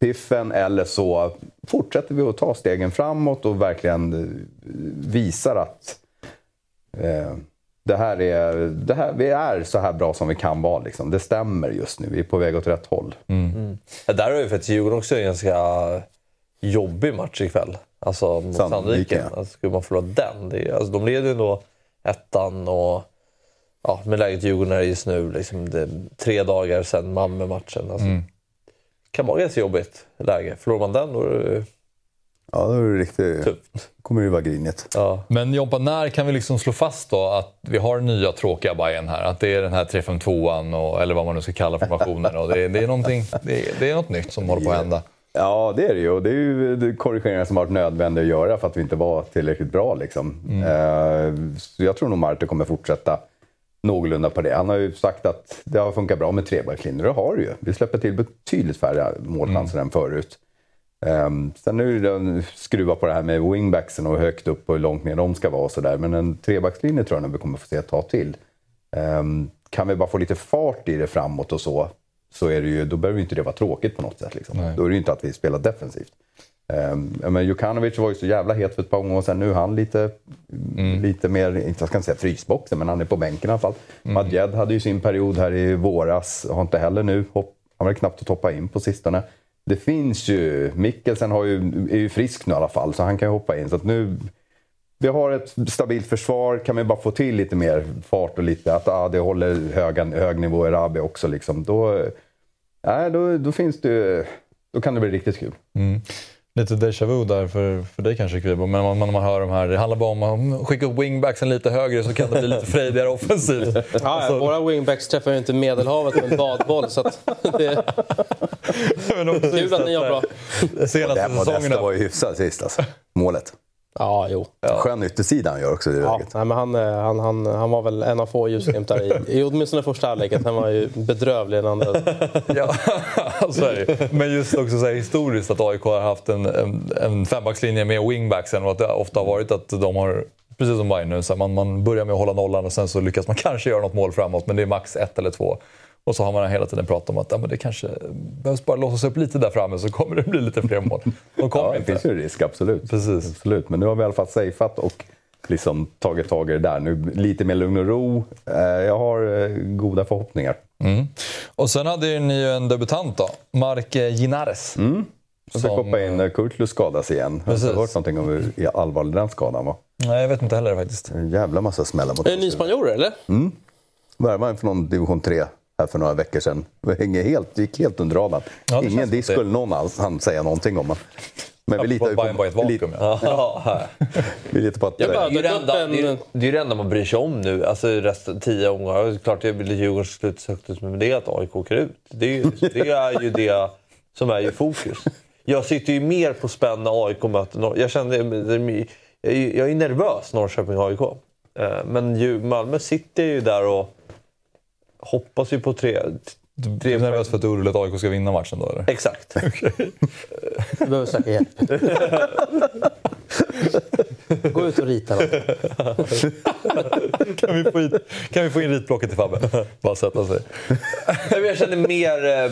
piffen eller så fortsätter vi att ta stegen framåt och verkligen eh, visar att eh, det här är, det här, vi är så här bra som vi kan vara. Liksom. Det stämmer just nu. Vi är på väg åt rätt håll.
Mm. Mm. Ja, där har ju faktiskt Djurgården också en ganska jobbig match ikväll. Alltså mot Sandviken. Ja. Alltså, skulle man förlora den. Det är, alltså, de leder ju ändå ettan och ja, med läget Djurgården är just nu, liksom, det tre dagar sedan Malmö-matchen. Alltså, mm. Det kan vara ganska jobbigt läge. Förlorar man den då är det
Ja, då är det riktigt... Tufft. kommer det vara grinigt.
Ja. Men Jompa, när kan vi liksom slå fast då att vi har nya tråkiga Bayern här? Att det är den här 3-5-2an, eller vad man nu ska kalla formationen. Och det, det, är det, är, det är något nytt som håller på att hända.
Ja, det är det ju. Det är ju korrigeringar som har varit nödvändiga att göra för att vi inte var tillräckligt bra. Liksom. Mm. Uh, så jag tror nog Marte kommer fortsätta någorlunda på det. Han har ju sagt att det har funkat bra med trebackslinjer. Det har det ju. Vi släpper till betydligt färre målchanser mm. än förut. Um, sen nu det skruva på det här med wingbacksen och högt upp och hur långt ner de ska vara och sådär. Men en trebackslinje tror jag nog vi kommer få se ett tag till. Um, kan vi bara få lite fart i det framåt och så, så är det ju, då behöver inte det vara tråkigt på något sätt. Liksom. Då är det ju inte att vi spelar defensivt. Um, men Jukanovic var ju så jävla het för ett par gånger sedan. Nu är han lite, mm. lite mer, inte jag ska säga frysboxen, men han är på bänken i alla fall. Mm. Madjed hade ju sin period här i våras, har inte heller nu, hopp, han var knappt att hoppa in på sistone. Det finns ju, Mikkelsen har ju, är ju frisk nu i alla fall, så han kan ju hoppa in. Så nu, vi har ett stabilt försvar, kan vi bara få till lite mer fart och lite att ah, det håller höga, hög nivå i Rabi också. Liksom. Då, äh, då, då, finns det, då kan det bli riktigt kul.
Mm lite déjà vu där för, för dig kanske Kvibo. Men när man, man hör de här, det handlar bara om att skicka upp wingbacksen lite högre så kan det bli lite <laughs> frejdigare offensivt. Ja,
alltså- våra wingbacks träffar ju inte Medelhavet med en badboll så att det <laughs> kul att ni gör bra.
Senaste säsongerna. var ju hyfsat sist alltså, målet.
Ja, jo.
Ja. Skön yttersida han gör också i det
ja, läget. Nej, men han, eh, han, han, han var väl en av få ljusglimtar i, i åtminstone första halvleken. Han var ju bedrövlig i den andra. <laughs>
ja, så är det Men just också så här, historiskt att AIK har haft en, en, en fembackslinje med wingbacksen och att det ofta har varit att de har Precis som Bayern nu, så man, man börjar med att hålla nollan och sen så lyckas man kanske göra något mål framåt men det är max ett eller två. Och så har man hela tiden pratat om att ja, men det kanske behövs bara låsas upp lite där framme så kommer det bli lite fler mål.
De kommer ja, det inte. finns ju risk, absolut.
Precis.
absolut. Men nu har vi i alla fall safeat och liksom tagit tag i det där. Nu lite mer lugn och ro. Eh, jag har eh, goda förhoppningar.
Mm. Och sen hade ni ju en debutant då, Mark Ginares.
Mm. Jag fick hoppa in när Kurtulus skadas igen. Precis. Jag har hört någonting om hur allvarlig den skadan var.
Nej, jag vet inte heller faktiskt.
En jävla massa smällar mot
Är det en ny spanjor eller?
Mm. Värvade från division 3 här för några veckor sedan. Det helt, gick helt under radarn. Ja, Ingen disk skulle någon alls han säga någonting om. Men vi litar ju på,
var i ett vakuum. Ja.
Ja, <laughs>
vi litar på att...
Jag bara-
det, är det, enda,
en-
det, är, det är det enda man bryr sig om nu. Alltså resten, tio omgångar. Det är klart det blir Djurgårdens slut högt men det är att AIK åker ut. Det är, ju, det är ju det som är i fokus. Jag sitter ju mer på spänn när AIK möter Norr. Jag känner, jag är- nervös Norrköping-AIK. Eh, Men ju, Malmö sitter ju där och hoppas ju på tre...
Du är nervös för att Urull att AIK ska vinna matchen då eller?
Exakt. <laughs>
Du behöver söka hjälp. Gå ut och rita något.
Kan vi få, hit, kan vi få in ritblocket till Fabbe? Bara sätta sig.
Jag känner mer eh,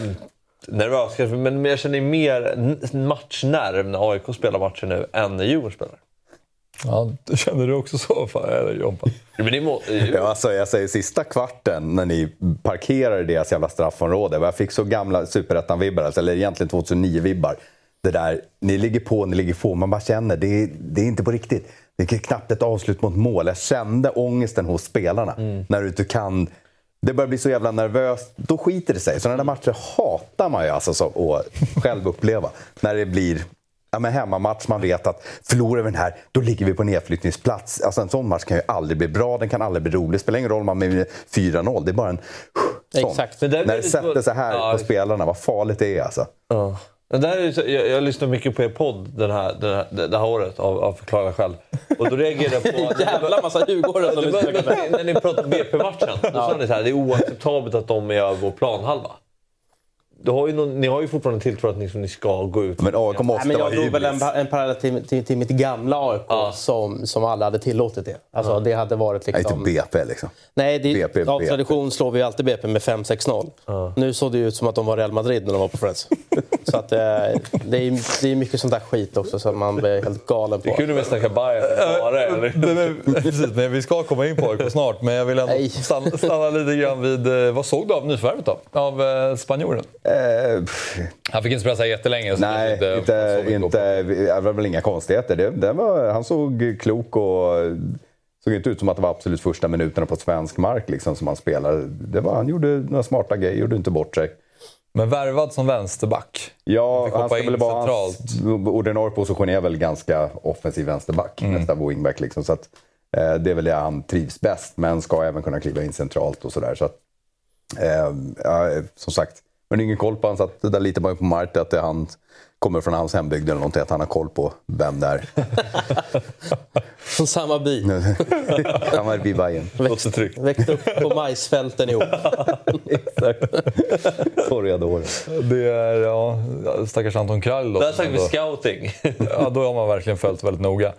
nervös kanske, men jag känner mer n- matchnerv när AIK spelar matcher nu än när Djurgården spelar.
Ja, känner du också så? Fan, eller, Jompa?
Må,
Ja, alltså, jag säger sista kvarten när ni parkerar i deras jävla straffområde. Jag fick så gamla superettan-vibbar, alltså, eller egentligen 2009-vibbar. Det där, ni ligger på, ni ligger på. Man bara känner, det är, det är inte på riktigt. Det är knappt ett avslut mot mål. Jag kände ångesten hos spelarna. När du inte kan... Det börjar bli så jävla nervöst. Då skiter det sig. Sådana där matcher hatar man ju alltså så, att själv uppleva. När det blir ja, men hemmamatch, man vet att förlorar vi den här, då ligger vi på nedflyttningsplats. Alltså en sån match kan ju aldrig bli bra, den kan aldrig bli rolig. Det spelar ingen roll om man med 4-0, det är bara en sån.
Exakt.
Men där blir
När det
det
sätter
så-
sig här
Ja,
på spelarna, vad farligt det är alltså.
Ja. Men där är så, jag, jag lyssnar mycket på er podd den här, den här, det här året av, av Förklara själv. Och då reagerade jag på... <laughs>
Jävla massa djurgårdare som
Det
lyssnar på det.
när ni pratade BP-matchen, då sa ni så här, det är oacceptabelt att de är över vår planhalva. Du har ju någon, ni har ju fortfarande tilltro att ni, som ni ska gå ut.
Men AIK
Nej,
måste
men
vara
jag drog väl en, en parallell till, till, till mitt gamla AIK
Ja.
som, som alla hade tillåtit det. Alltså, Det hade varit
Nej,
liksom...
inte BP liksom.
Nej, det,
BP,
av
BP.
tradition slår vi ju alltid BP med 5-6-0. Nu såg det ju ut som att de var Real Madrid när de var på Friends. <laughs> så att, eh, det, är, det är mycket sånt där skit också som man blir helt galen på.
Det är kul när vi snackar Bayern?
Nej, men, <laughs> precis, men vi ska komma in på AIK snart, men jag vill ändå
Nej.
stanna, stanna lite grann vid... eh, Vad såg du av nyförvärvet då? Av eh, spanjoren?
Eh,
Han fick inte spela så här jättelänge. så
nej, inte,
mycket
inte, det var väl inga konstigheter. Det, det var, han såg klok och såg inte ut som att det var absolut första minuterna på svensk mark liksom, som han spelade. Det var, han gjorde några smarta grejer, gjorde inte bort sig.
Men värvad som vänsterback.
Ja, han ska väl vara ordinarie position är väl ganska offensiv vänsterback,
Mm.
nästa wingback. Liksom, så att, eh, det är väl det han trivs bäst, men ska även kunna kliva in centralt och sådär. Så att, eh, ja, som sagt, men ingen koll på honom, så att det där litar man ju på Marte, att det är han kommer från hans hembygd eller någonting, att han har koll på vem det är. <laughs>
Från samma by. <laughs>
I Bayern.
Låter tryggt.
Växte upp på majsfälten ihop. <laughs>
Torreador.
Det är, ja, stackars Anton Krall då.
Där snackar vi
ändå-
scouting.
Ja, då har man verkligen följt väldigt noga.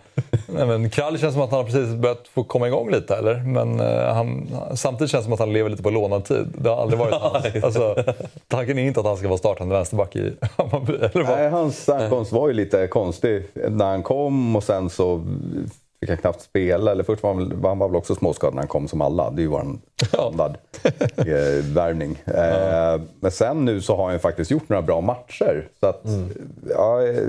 Nej, men Krall känns som att han har precis börjat få komma igång lite, eller? Men eh, han, samtidigt känns det som att han lever lite på lånad tid. Det har aldrig varit hans. Alltså, tanken är inte att han ska vara startande vänsterback i Hammarby. Eller vad?
Nej, hans ankomst var ju lite konstig när han kom och sen så fick han knappt spela. Eller först var han, han var väl också småskadad när han kom som alla. Det är ju vår standardvärvning. Eh, men sen nu så har han ju faktiskt gjort några bra matcher. Så att, ja, eh,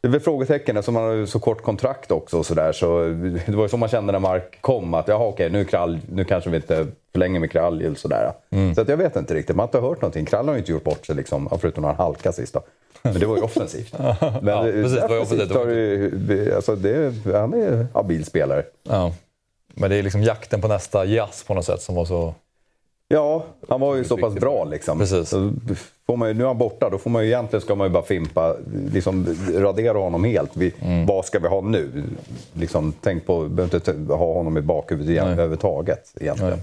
det är väl frågetecken eftersom han har så kort kontrakt också. Och så där, så det var ju så man kände när Mark kom. Att jaha, okej, nu, Krall, nu kanske vi inte förlänger med Kralj. eller Sådär. Så att jag vet inte riktigt. Man har inte hört någonting. Krall har ju inte gjort bort sig, liksom, förutom några halka sist. Då. Men det var ju offensivt. Men <laughs>
Ja, precis, det var ju offensivt.
har det, alltså det, han är en habil spelare.
Ja. Men det är liksom jakten på nästa jazz på något sätt som var så...
Ja, han var ju så pass bra liksom.
Precis.
Får man ju, nu är han borta, då får man ju egentligen ska man ju bara fimpa, liksom radera honom helt. Vi,
Mm.
Vad ska vi ha nu? Liksom, tänk på, behöver inte ha honom i bakhuvudet igen, överhuvudtaget egentligen.
Nej.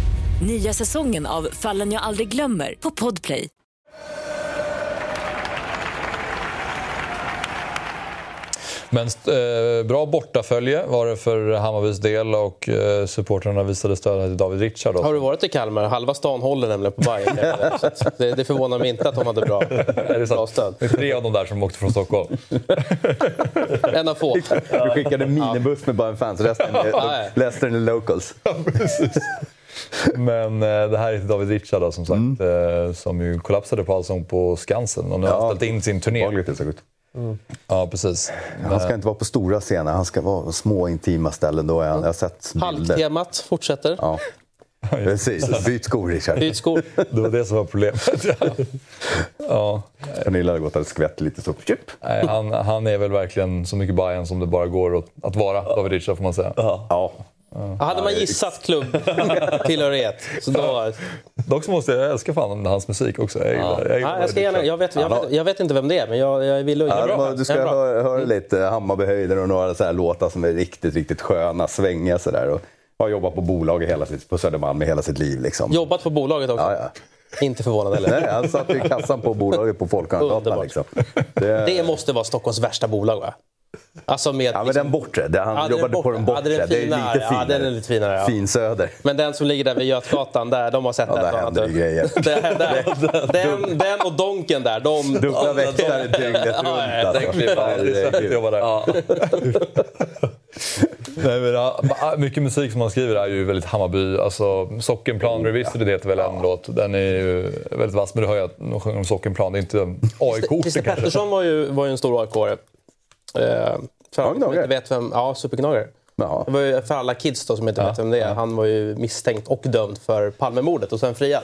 Nya säsongen av Fallen jag aldrig glömmer på Podplay.
Men eh, bra bortafölje var det för Hammarbys del och eh, supportrarna visade stöd till David Richard.
Har du varit i Kalmar? Halva stan håller nämligen på Bayern. <laughs> det, det förvånar mig inte att de hade bra,
är det
bra stöd.
Det är tre av dem där som åkte från Stockholm. <laughs>
en av få.
Du skickade minibuss med bara en fans, resten är, resten är locals. <laughs>
Men eh, det här är David Richard då, som sagt, mm. eh, som ju kollapsade på Allsång på Skansen och nu ja, har ställt in sin turné. Mm. Ja, precis.
Han ska inte vara på stora scener, han ska vara på små intima ställen. Då är han, jag har sett
Halktemat fortsätter.
Ja. Precis, byt skor Richard.
Byt skor. <laughs>
Det var det som var problemet. <laughs>
ja. Pernilla hade gått och skvätt lite så.
Nej, han, han är väl verkligen så mycket Bayern som det bara går att, att vara, David Richard får man säga.
Ja.
Ja. Hade man gissat klubbtillhörighet <laughs> så då...
Dock så måste jag älska fan hans musik också. Jag, gillar,
ja. jag, jag, ska gärna, jag, vet, jag, vet, jag vet inte vem det är, men jag, jag vill
ja, bra. Du ska höra, höra lite Hammarbyhöjden och några så här låtar som är riktigt, riktigt sköna, svängiga sådär. Har jobbat på bolag hela sitt, på Södermalm i hela sitt liv. Liksom.
Jobbat på bolaget också?
Ja, ja.
Inte förvånad heller.
Nej, han satt i kassan på bolaget på Folkungagatan. Liksom.
Det... det måste vara Stockholms värsta bolag va?
Alltså med, ja, men liksom, den bortre. Det, han ja, jobbade bortre. på den bortre. Ja,
den
det är lite finare.
Ja, den är lite finare ja.
Fin söder.
Men den som ligger där vid Götgatan, där, de har sett
ja, den. Där händer det grejer. <laughs>
den, den och Donken där, de...
Dubbla växlar dygnet runt.
Ja, den aldrig sett jobba där. Nej, men, ja, mycket musik som han skriver är ju väldigt Hammarby. Alltså, Sockenplan Revisited heter väl en låt. Den är ju väldigt vass. Men du hör ju att de sjunger om Sockenplan. Det är inte AIK-orten
Christer Pettersson var ju, var ju en stor AIK-are. Eh, för inte vet vem... Ja, supergnagare. Ja. Det var ju för alla kids då som inte ja. vet vem det är. Han var ju misstänkt och dömd för Palmemordet och sen friad.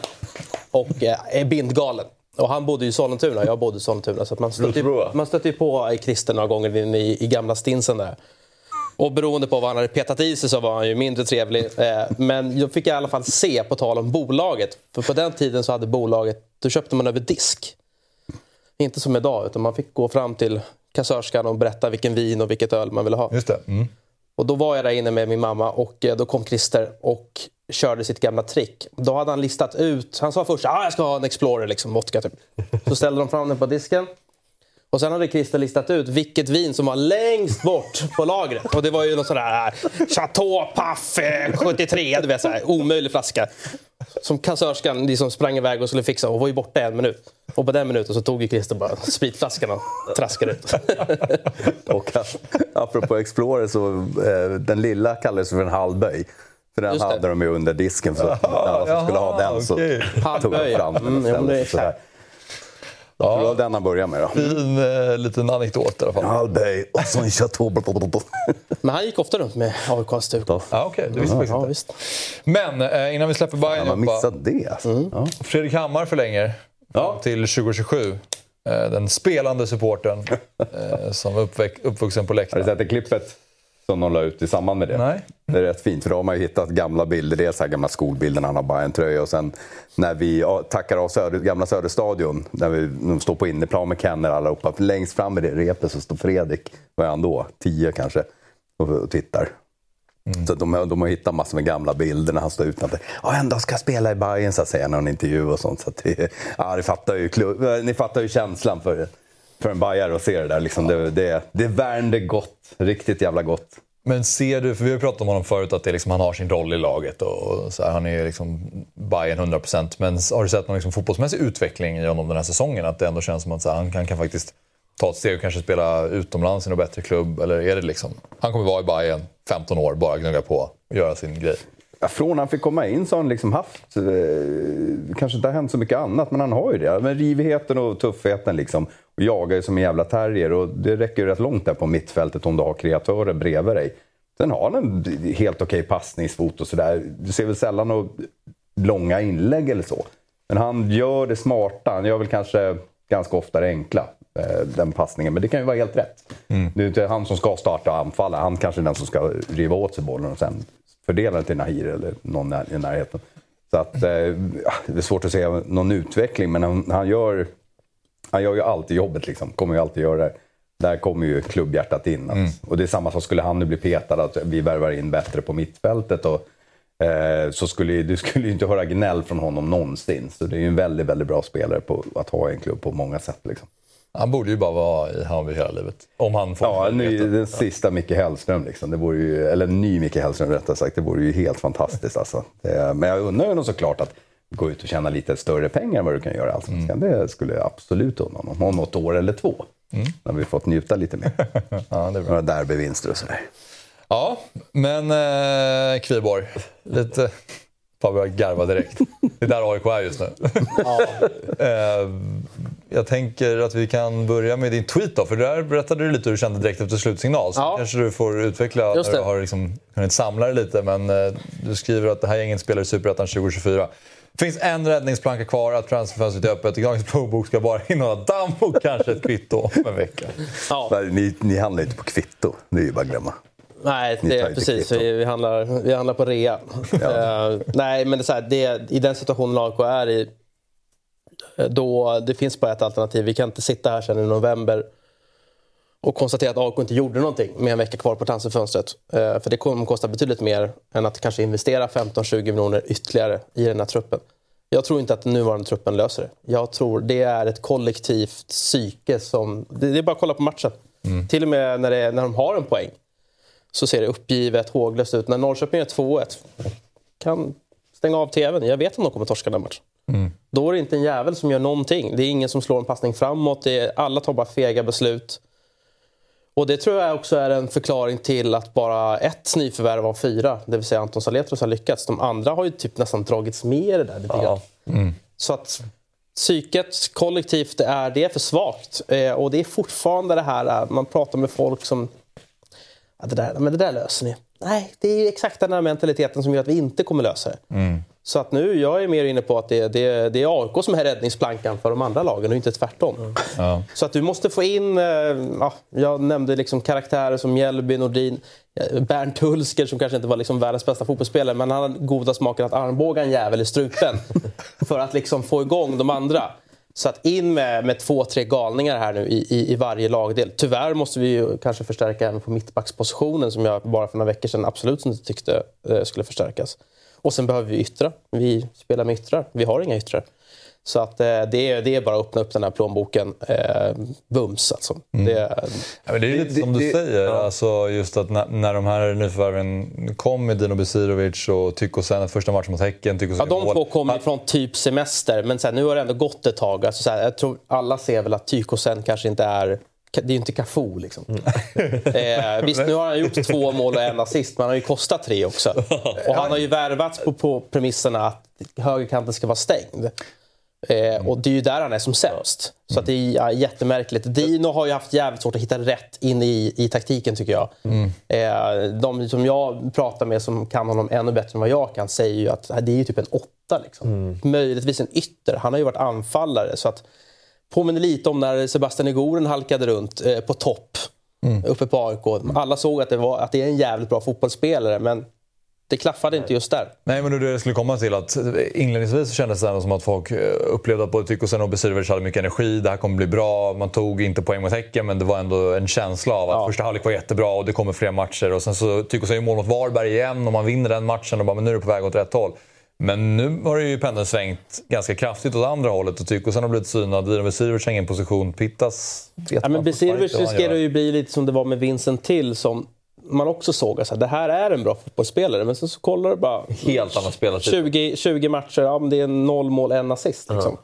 Och eh, är bindgalen. Och han bodde i Sollentuna, jag bodde i Sollentuna. Så man stötte, ju, man stötte ju på Christer några gånger in i, i gamla stinsen där. Och beroende på vad han hade petat i sig så var han ju mindre trevlig. Eh, men jag fick i alla fall se, på tal om bolaget. För på den tiden så hade bolaget, då köpte man över disk. Inte som idag, utan man fick gå fram till kassörskan och berätta vilken vin och vilket öl man ville ha.
Just det. Mm.
Och då var jag där inne med min mamma och eh, då kom Christer och körde sitt gamla trick. Då hade han listat ut, han sa först att ah, jag ska ha en Explorer, liksom, vodka typ. Så ställde de fram den på disken. Och sen hade Christer listat ut vilket vin som var längst bort på lagret. Och det var ju någon sån där Chateau Paff 73, du vet så här, omöjlig flaska. Som kassörskan liksom sprang iväg och skulle fixa och var ju borta en minut. Och på den minuten så tog ju Christer bara spritflaskan och traskade ut. <laughs>
och apropå Explorer så eh, den lilla kallades för en halvböj. För den hade de ju under disken för att alla som skulle ha den så okay. tog de fram den. Mm, ja. Det var den han började med då.
Fin eh, liten anekdot i alla fall.
Albay och så en chateau.
Men han gick ofta runt med AIK-stuk.
Ja, okej. Okay. Det visste jag ja,
visst.
Men eh, innan vi släpper Bajen
ja, Man missade det alltså. Mm.
Ja. Fredrik Hammar förlänger ja. till 2027. Eh, den spelande supporten <laughs> eh, som är uppvuxen på läktaren.
Har du sett det klippet? Som de la ut i samband med det.
Nej.
Det är rätt fint för då har man ju hittat gamla bilder. Dels här gamla skolbilder när han har bara en tröja och sen när vi tackar av Söder, gamla Söderstadion, när vi de står på inneplan med Kenner allihopa. Längst fram i det repet så står Fredrik, vad är han då? Tio kanske, och, och tittar. Mm. Så de, de har hittat massor med gamla bilder när han står utanför. Ja, ändå ska spela i Bayern så att säga, någon intervju och sånt. Så det, ja, ni, fattar ju, ni fattar ju känslan för för en bajare att se det där. Liksom, det, det, det värmde gott. Riktigt jävla gott.
Men ser du, för vi har pratat om honom förut, att det liksom, han har sin roll i laget och så här, han är liksom Bayern 100%. Men har du sett någon liksom fotbollsmässig utveckling i honom den här säsongen? Att det ändå känns som att så här, han kan, kan faktiskt ta ett steg och kanske spela utomlands i någon bättre klubb? Eller är det liksom, han kommer vara i Bayern 15 år, bara gnugga på och göra sin grej?
Från han fick komma in så har han liksom haft, eh, kanske inte har hänt så mycket annat, men han har ju det. Men rivigheten och tuffheten liksom. Och jagar ju som en jävla terrier och det räcker ju rätt långt där på mittfältet om du har kreatörer bredvid dig. Sen har han en helt okej passningsfot och sådär. Du ser väl sällan några långa inlägg eller så. Men han gör det smarta. Han gör väl kanske ganska ofta det enkla, eh, den passningen. Men det kan ju vara helt rätt. Mm. Det är inte han som ska starta och anfalla. Han kanske är den som ska riva åt sig bollen och sen fördela den till Nahir eller någon i närheten. Så att, eh, det är svårt att se någon utveckling, men han, han, gör, han gör ju alltid jobbet. Liksom. Kommer ju alltid göra det. Där kommer ju klubbhjärtat in. Mm. Och det är samma sak, skulle han nu bli petad, att vi värvar in bättre på mittfältet. Och, eh, så skulle du skulle ju inte höra gnäll från honom någonsin. Så det är ju en väldigt, väldigt bra spelare på att ha i en klubb på många sätt. Liksom.
Han borde ju bara vara i Hammarby hela livet. Om han får
Ja, ny, den sista Micke Hellström. Liksom. Det vore ju, eller ny Micke Hellström rättare sagt. Det vore ju helt fantastiskt. Alltså. Det, men jag undrar nog såklart att gå ut och tjäna lite större pengar än vad du kan göra i Allsvenskan. Det skulle jag absolut unna honom. Om något år eller två. När vi fått njuta lite mer. <laughs>
Ja, det är bra.
Några derbyvinster och sådär.
Ja, men eh, Kviborg. Lite... Fan, börjar garva direkt. Det är där AIK är just nu. eh, jag tänker att vi kan börja med din tweet då. För där berättade du lite hur du kände direkt efter slutsignal. Så
Ja.
kanske du får utveckla
Just
när du
det.
har liksom kunnat samla det lite. Men eh, du skriver att det här gänget spelar i Superettan 2024. finns en räddningsplanka kvar, att transferfönstret är öppet. Dagens plånbok ska bara innehålla damm och kanske ett kvitto om en vecka.
Ja.
Nej, Ni, ni handlar ju inte på kvitto. Det är ju bara att glömma.
Nej, det precis. Vi, vi, handlar, vi handlar på rea. Eh, nej, men det är så här, det, i den situationen AIK är i, då det finns bara ett alternativ. Vi kan inte sitta här sen i november och konstatera att AIK inte gjorde någonting med en vecka kvar på transferfönstret. Eh, för det kommer kosta betydligt mer än att kanske investera 15-20 miljoner ytterligare i den här truppen. Jag tror inte att den nuvarande truppen löser det. Jag tror det är ett kollektivt psyke som... Det, det är bara att kolla på matchen. Till och med när, det, när de har en poäng så ser det uppgivet, håglöst ut. När Norrköping är 2-1 kan stänga av tvn. Jag vet om de kommer torska den matchen. Då är det inte en jävel som gör någonting. Det är ingen som slår en passning framåt. Det är, alla tar bara fega beslut. Och det tror jag också är en förklaring till att bara ett nyförvärv av fyra, det vill säga Anton Saletros, har lyckats. De andra har ju typ nästan dragits med i det där lite grann. Så att psyket kollektivt är, det är för svagt. Eh, och det är fortfarande det här, eh, man pratar med folk som Ja, det, där, men det där löser ni. Nej, det är exakt den här mentaliteten som gör att vi inte kommer lösa det. Så att nu, jag är mer inne på att det, det, det är AIK som är räddningsplankan för de andra lagen och inte tvärtom.
Ja.
Så att du måste få in, eh, ja, jag nämnde liksom karaktärer som Mjällby, Nordin, eh, Bernt Hulsker som kanske inte var liksom världens bästa fotbollsspelare men han hade goda smaken att armbåga en jävel i strupen <laughs> för att liksom få igång de andra. Så att in med, med två, tre galningar här nu i, i, i varje lagdel. Tyvärr måste vi ju kanske förstärka även på mittbackspositionen som jag bara för några veckor sedan absolut inte tyckte eh, skulle förstärkas. Och sen behöver vi yttrar. Vi spelar med yttrar. Vi har inga yttrar. Så att eh, det, är, det är bara att öppna upp den här plånboken. Eh, bums alltså. Det,
Ja, men det är lite
Det-
som du
det-
säger, alltså just att när, när de här nyförvärven kom med Dino Besirovic och Tykosen, första matchen mot Häcken. Tykosen
Ja, de
mål.
två kommer ju från typ semester, men så här, nu har det ändå gått ett tag. Alltså, så här, jag tror alla ser väl att Tykosen kanske inte är... Det är ju inte Cafu liksom. <laughs> eh, visst, nu har han gjort två mål och en assist, men han har ju kostat tre också. <laughs> Och han har ju värvats på, på premisserna att högerkanten ska vara stängd. Eh, och det är ju där han är som sämst. Så att det är ja, jättemärkligt. Dino har ju haft jävligt svårt att hitta rätt in i, i taktiken tycker jag. Eh, de som jag pratar med som kan honom ännu bättre än vad jag kan säger ju att det är ju typ en åtta. Liksom. Möjligtvis en ytter. Han har ju varit anfallare. Så att, påminner lite om när Sebastian Igoren halkade runt eh, på topp uppe på AIK. Alla såg att det, var, att det är en jävligt bra fotbollsspelare men det klaffade inte just där.
Nej, men det jag skulle komma till. att Inledningsvis kändes det som att folk eh, upplevde att både Tykosen och Besirovic hade mycket energi. Det här kommer bli bra. Man tog inte poäng mot Häcken, men det var ändå en känsla av att
Ja.
första halvlek var jättebra och det kommer fler matcher. Och sen så Tykosen gör mål mot Varberg igen och man vinner den matchen och bara, men nu är det på väg åt rätt håll. Men nu har ju pendeln svängt ganska kraftigt åt andra hållet och Tykosen har blivit synad. Dino Besirovic har ingen position. Pittas vet
Ja, men Besirovic riskerar ju bli lite som det var med Vincent Till som man också såg att så här, det här är en bra fotbollsspelare. Men sen så kollar du bara.
Helt annan spelartyp.
20, 20 matcher, ja, men det är noll mål, en assist. Liksom.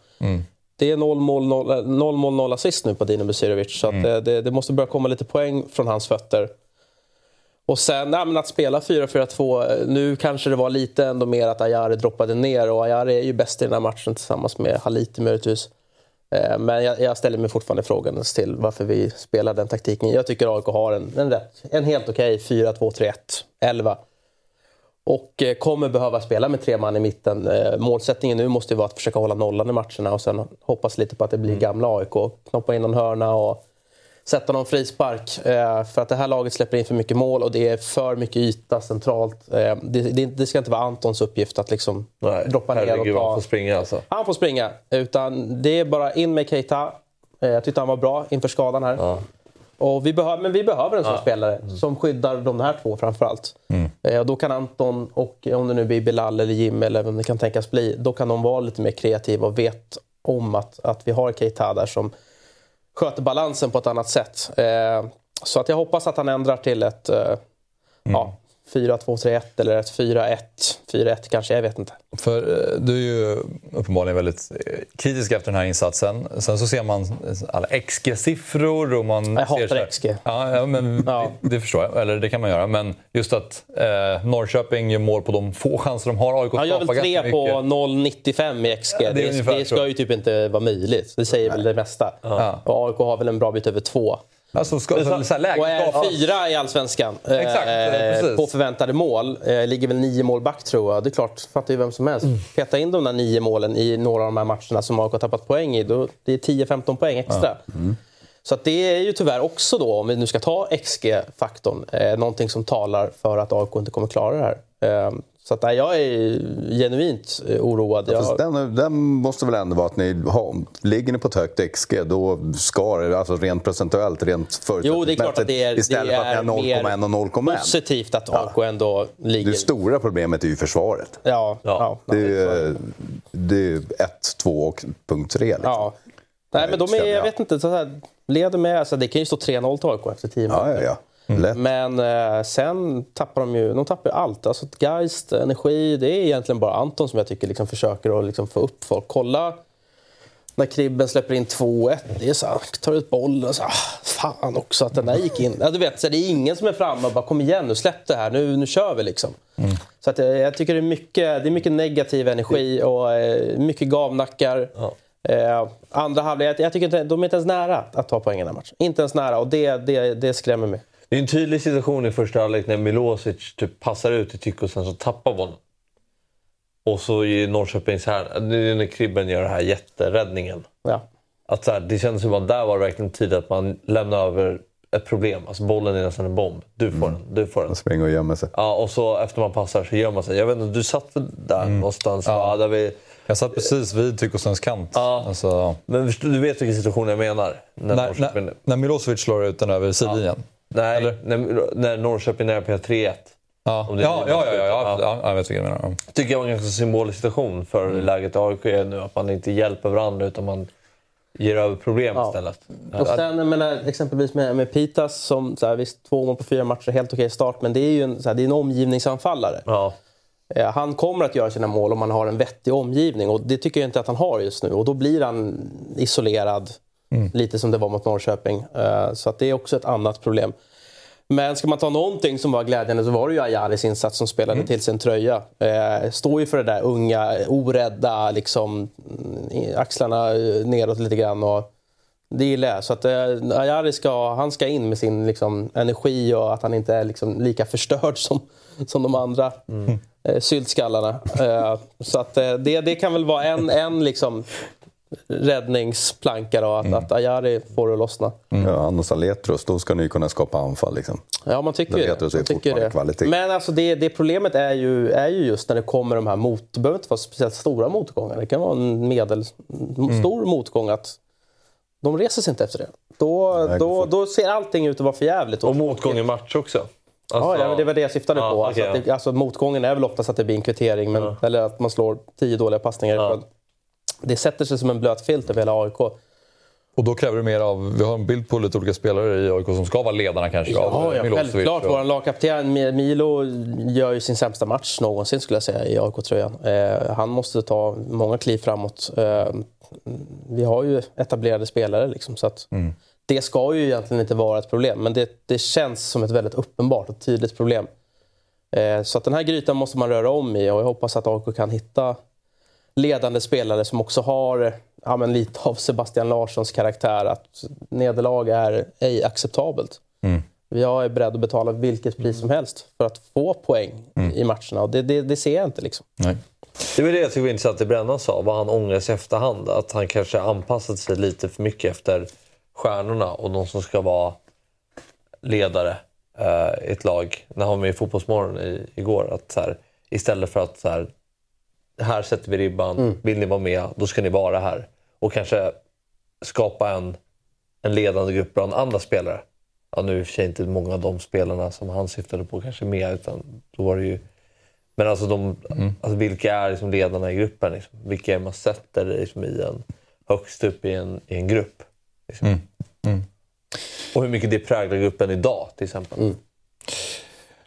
Det är noll mål, noll, eh, noll mål, noll assist nu på Dino Besirovic. Så att, eh, det, det måste börja komma lite poäng från hans fötter. Och sen men att spela 4-4-2, eh, nu kanske det var lite ändå mer att Ayari droppade ner och Ayari är ju bäst i den här matchen tillsammans med Haliti möjligtvis. Eh, Men jag, jag ställer mig fortfarande frågan till varför vi spelar den taktiken. Jag tycker AIK har en, en, rätt, en helt okej 4-2-3-1, 11. Och eh, kommer behöva spela med tre man i mitten. Eh, Målsättningen nu måste ju vara att försöka hålla nollan i matcherna och sen hoppas lite på att det blir gamla AIK. Knoppa in någon hörna och sätta någon frispark. Eh, För att det här laget släpper in för mycket mål och det är för mycket yta centralt. Eh, Det, ska inte vara Antons uppgift att liksom
Nej,
droppa ner och
herregud, han
ta...
får springa alltså.
Han får springa. Utan det är bara in med Keita. Eh, Jag tyckte han var bra inför skadan här. Och vi behöver, men vi behöver en sån spelare som skyddar de här två framförallt. Eh, och då kan Anton och om det nu blir Bilal eller Jim eller vem det kan tänkas bli. Då kan de vara lite mer kreativa och vet om att, att vi har Keita där som sköter balansen på ett annat sätt. Eh, så att jag hoppas att han ändrar till ett eh, ja, 4-2-3-1 eller ett 4-1. 4-1 kanske, jag vet inte.
För eh, du är ju uppenbarligen väldigt eh, kritisk efter den här insatsen. Sen så ser man alla XG-siffror och man...
Jag hatar
ser
XG.
Ja, ja men <laughs>
Ja.
Det, det förstår jag. Eller det kan man göra. Men just att eh, Norrköping gör mål på de få chanser de har. AIK
Han gör väl
skapar
tre
ganska
på
mycket.
0,95 i XG.
Ja, det
det, det ska ju typ inte vara möjligt. Det säger väl det mesta.
Ja.
Och AIK har väl en bra bit över två.
Alltså, ska, så, så här,
Och är fyra i Allsvenskan eh,
Exakt, precis.
på förväntade mål. Eh, ligger väl nio mål back tror jag. Det är klart, fattar ju vem som helst.
Mm.
Peta in de där nio målen i några av de här matcherna som AIK har tappat poäng i. Då, det är 10-15 poäng extra.
Mm.
Så det är ju tyvärr också då, om vi nu ska ta XG-faktorn, eh, någonting som talar för att AIK inte kommer klara det här. Eh, så att, nej, jag är genuint eh, oroad. Jag,
Fast den, den måste väl ändå vara att ni har, ligger ni på ett högt XG då ska det, alltså rent procentuellt, rent
klart att det är,
istället för att
är
ni har 0,1 och 0,1.
positivt att AIK ändå ligger...
Det stora problemet är ju försvaret.
Ja, ja.
Det är ju det är ju 1, 2 och punkt 3. Liksom.
Ja. Nej, men de är, jag
ja.
vet inte, så här, leder med, alltså, det kan ju stå 3-0 till AIK efter 10
Ja, ja, ja. Lätt.
Men eh, sen tappar de ju de tappar ju allt. Alltså, Geist, energi, det är egentligen bara Anton som jag tycker liksom försöker att liksom få upp folk. Kolla när Kribben släpper in 2-1. Det är så här, tar ut bollen och så här, ah, fan också att den där gick in. Ja, du vet, så det är ingen som är framme och bara kom igen nu, släpp det här, nu, nu kör vi liksom. Så att, eh, jag tycker det är mycket, det är mycket negativ energi och eh, mycket gavnackar. Eh, andra halvlek, jag, jag tycker inte, de är inte ens nära att ta poäng i den här matchen. Inte ens nära och det, det, det skrämmer mig.
Det är en tydlig situation i första halvlek när Milosevic typ passar ut till Tycho och sen så tappar bollen. Och så i Norrköpings här, det är när Kribben gör den här jätteräddningen.
Ja.
Att så här, det kändes som att där var det verkligen tid att man lämnar över ett problem. Alltså bollen är nästan en bomb. Du får den, du får den.
Man springer och gömmer sig.
Ja, och så efter man passar så gör man sig. Jag vet inte, du satt där någonstans? Ja. där vi,
Jag satt precis vid Tykosens kant.
Ja.
Alltså,
men du vet vilken situation jag menar? När
när, när, när Milosevic slår ut den över sidlinjen.
Nej,
eller?
när, när Norrköping är på 3-1.
Ja.
Om det är
Ja, ja, ja, ja,
Ja.
ja, ja, jag vet vilken du menar. Ja.
tycker jag var en ganska symbolisk situation för
Mm.
läget i AIK nu. Att man inte hjälper varandra utan man ger över problem
Ja.
istället.
Och sen jag menar, exempelvis med, med Pitas, som så här, visst två mål på fyra matcher, helt okej start, men det är ju en, så här, det är en omgivningsanfallare.
Ja.
Eh, Han kommer att göra sina mål om han har en vettig omgivning och det tycker jag inte att han har just nu. Och då blir han isolerad, lite som det var mot Norrköping. Eh, Så att det är också ett annat problem. Men ska man ta någonting som var glädjande så var det ju Ayaris insats som spelade till sin tröja. Eh, står ju för det där unga, orädda, liksom, mm, axlarna eh, neråt lite grann. Och det gillar jag. Så att eh, Ayari ska, han ska in med sin liksom, energi och att han inte är liksom, lika förstörd som, som de andra eh, syltskallarna. Eh, så att eh, det, det kan väl vara en, en liksom, räddningsplanka då, att, att Ayari får det att lossna.
Ja, han och Saletros, då ska ni kunna skapa anfall. Liksom.
Ja, man tycker
Det är
Man tycker det.
kvalitet.
Men alltså det, det problemet är ju, är ju just när det kommer de här mot... Det behöver inte vara speciellt stora motgångar. Det kan vara en medelstor motgång att de reser sig inte efter det. Då,
Nej,
då, då ser allting ut att vara för jävligt.
Och motgång i match också.
Ja,
Alltså-
ja, det var det jag syftade
Ja,
på. Alltså,
okej,
att det, alltså, motgången är väl oftast att det blir en kvittering, men, eller att man slår tio dåliga passningar.
Ja.
Det sätter sig som en blöt filt över hela AIK.
Och då kräver det mer av... Vi har en bild på lite olika spelare i AIK som ska vara ledarna kanske. av
Ja, ja
Milosevic
självklart.
och-
Vår lagkapten Mi- Milo gör ju sin sämsta match någonsin skulle jag säga i AIK-tröjan. Eh, han måste ta många kliv framåt. Eh, vi har ju etablerade spelare liksom, så att det ska ju egentligen inte vara ett problem. Men det, det känns som ett väldigt uppenbart och tydligt problem. Eh, så att den här grytan måste man röra om i och jag hoppas att AIK kan hitta ledande spelare som också har ja, men lite av Sebastian Larssons karaktär. Att nederlag är ej acceptabelt. Jag är beredd att betala vilket pris som helst för att få poäng i matcherna. Och det, det, det ser jag inte. Liksom.
Nej.
Det var det jag tycker var intressant det Brännan sa, vad han ångrar sig i efterhand. Att han kanske anpassat sig lite för mycket efter stjärnorna och de som ska vara ledare eh, i ett lag. När han var med i Fotbollsmorgon i, igår. Att så här, istället för att så här, här sätter vi ribban, vill ni vara med, då ska ni vara här. Och kanske skapa en, en ledande grupp bland andra spelare. Ja, nu är i och för sig inte många av de spelarna som han syftade på kanske med, utan då var det ju men alltså, de, alltså vilka är liksom ledarna i gruppen? Liksom? Vilka är man sätter liksom i en, högst upp i en, i en grupp? Liksom? Mm. Och hur mycket det präglar gruppen idag till exempel.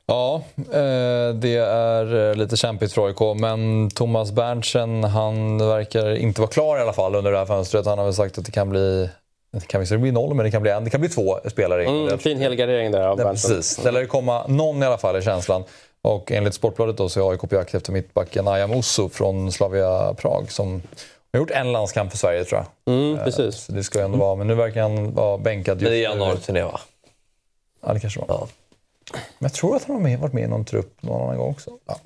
Ja, eh, det är eh, lite kämpigt för AIK. Men Thomas Berntsen, han verkar inte vara klar i alla fall under det här fönstret. Han har väl sagt att det kan bli det kan visserligen bli noll, men det kan bli en. Det kan bli två spelare.
Mm, fin helgardering där av
Berntsen. Precis. Det lär komma någon i alla fall i känslan. Och enligt Sportbladet då så är AIK på jakt efter mittbacken Ayam Osso från Slavia Prag som har gjort en landskamp för Sverige tror
jag. Mm, precis.
Så det ska ju ändå vara, men nu verkar han vara bänkad.
Men det är januari-turné va?
Ja, det kanske var. Ja. Men jag tror att han har varit med i någon trupp någon annan gång också. Ja.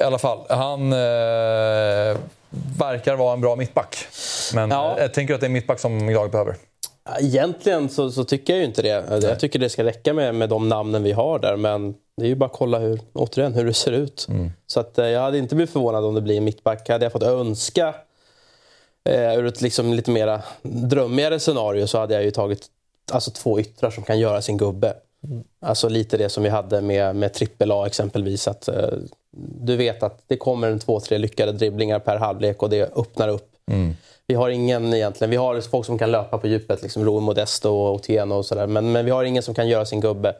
I alla fall, han eh, verkar vara en bra mittback. Men ja. jag tänker att det är en mittback som jag behöver.
Egentligen så, så, tycker jag ju inte det. Nej. Jag tycker det ska räcka med, med de namnen vi har där. Men det är ju bara att kolla hur, återigen, hur det ser ut. Mm. Så att, eh, jag hade inte blivit förvånad om det blir en mittback. Hade jag fått önska eh, ur ett liksom lite mera drömmigare scenario så hade jag ju tagit alltså, två yttrar som kan göra sin gubbe. Alltså lite det som vi hade med, med trippel A exempelvis. Att, uh, du vet att det kommer en två, tre lyckade dribblingar per halvlek och det öppnar upp. Mm. Vi har ingen egentligen. Vi har folk som kan löpa på djupet, liksom Roe Modesto och Otieno och sådär. Men, men vi har ingen som kan göra sin gubbe.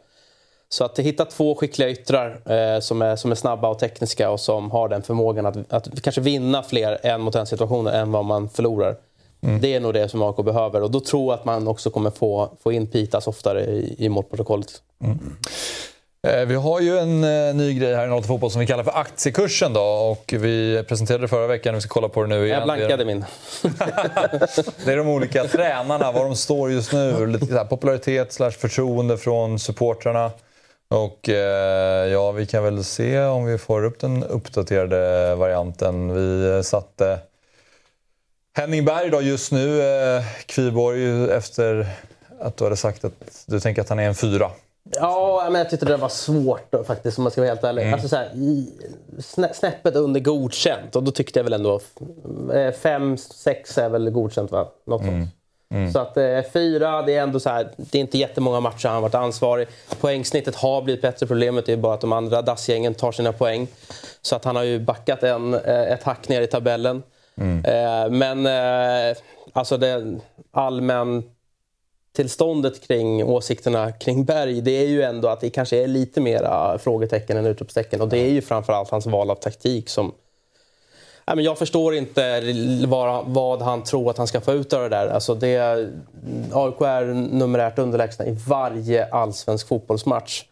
Så att hitta två skickliga yttrar eh, som, är, som är snabba och tekniska och som har den förmågan att, att kanske vinna fler en mot en situationer än vad man förlorar. Mm. Det är nog det som AIK behöver och då tror jag att man också kommer få, få in Pitas oftare i, i målprotokollet. Mm.
Eh, vi har ju en eh, ny grej här i Nollta Fotboll som vi kallar för aktiekursen. Då, och vi presenterade det förra veckan, vi ska kolla på det nu igen.
Jag blankade min. <laughs>
det är de olika tränarna, var de står just nu. Lite här, popularitet slash förtroende från supportrarna. Och eh, ja, vi kan väl se om vi får upp den uppdaterade varianten. Vi satte Henning Berg då just nu, eh, Kviborg, efter att du hade sagt att du tänker att han är en fyra.
Ja, men jag tyckte det var svårt då, faktiskt om man ska vara helt ärlig. Mm. Alltså, så här, snäppet under godkänt och då tyckte jag väl ändå eh, fem, sex är väl godkänt va? Något mm. sånt. Mm. Så att eh, fyra, det är ändå så här, det är inte jättemånga matcher han har varit ansvarig. Poängsnittet har blivit bättre. Problemet är bara att de andra dassgängen tar sina poäng. Så att han har ju backat en, eh, ett hack ner i tabellen. Mm. Eh, men eh, alltså det allmän tillståndet kring åsikterna kring Berg, det är ju ändå att det kanske är lite mera frågetecken än utropstecken. Och det är ju framförallt hans val av taktik som... Nej, men jag förstår inte vad, vad han tror att han ska få ut av det där. Alltså det, AIK är numerärt underlägsna i varje allsvensk fotbollsmatch.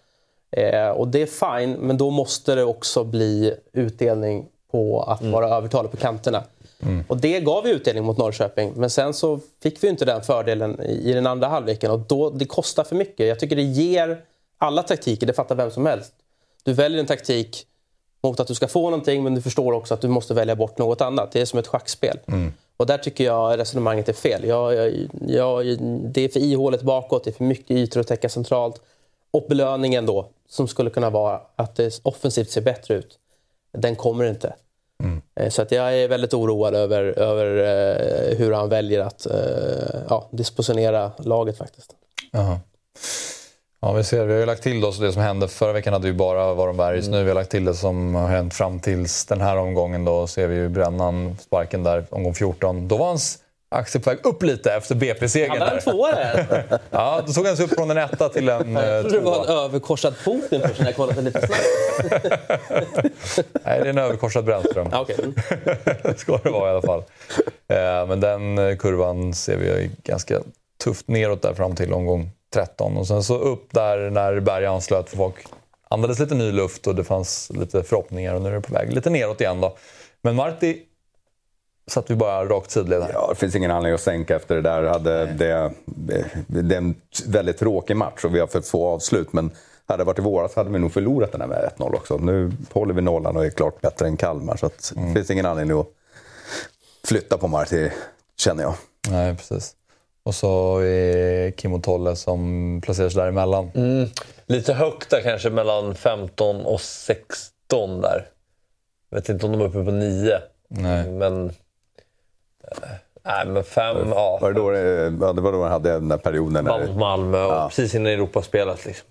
Eh, och det är fine, men då måste det också bli utdelning på att mm. vara övertalig på kanterna. Mm. Och det gav ju utdelning mot Norrköping. Men sen så fick vi inte den fördelen i den andra halvleken. Och då, det kostar för mycket. Jag tycker det ger alla taktiker, det fattar vem som helst. Du väljer en taktik mot att du ska få någonting men du förstår också att du måste välja bort något annat. Det är som ett schackspel. Mm. Och där tycker jag resonemanget är fel. Jag, jag, jag, det är för ihåligt bakåt, det är för mycket ytor att täcka centralt. Och belöningen då, som skulle kunna vara att det offensivt ser bättre ut, den kommer inte. Mm. Så att jag är väldigt oroad över, över uh, hur han väljer att uh, ja, dispositionera laget faktiskt.
Aha. Ja, vi ser. Vi har ju lagt till då, så det som hände förra veckan hade vi bara Varon Bergs. Mm. Nu vi har lagt till det som har hänt fram tills den här omgången. Då ser vi ju Brännan, sparken där, omgång 14. Då var hans aktie på väg upp lite efter BP-segern.
Han tvåa där? <laughs>
ja, då såg han sig upp från en etta till en tvåa. <laughs> Jag trodde
det var en överkorsad Putin först när jag kollade lite snabbt. <laughs>
Nej, det är en överkorsad Brännström.
okay.
ska det vara i alla fall. Eh, men den kurvan ser vi ganska tufft neråt där fram till omgång 13. Och sen så upp där när Berg anslöt för folk andades lite ny luft och det fanns lite förhoppningar och nu är det på väg lite neråt igen då. Men Marti satt vi bara rakt sidled här.
Ja, det finns ingen anledning att sänka efter det där. Hade det, det är en väldigt tråkig match och vi har fått få avslut. Men hade det varit i våras hade vi nog förlorat den här med 1-0 också. Nu håller vi nollan och är klart bättre än Kalmar. Så det mm. finns ingen anledning att flytta på Marti, känner jag.
Nej, precis. Och så är Kim och Tolle som placerar sig däremellan.
Mm. Lite högt där kanske, mellan 15 och 16 där. Jag vet inte om de är uppe på 9.
Nej.
Men Nej, men fem, ja.
Var det, då, ja, det var då han hade den där perioden?
När... Malmö och ja. precis innan Europaspelet. Liksom.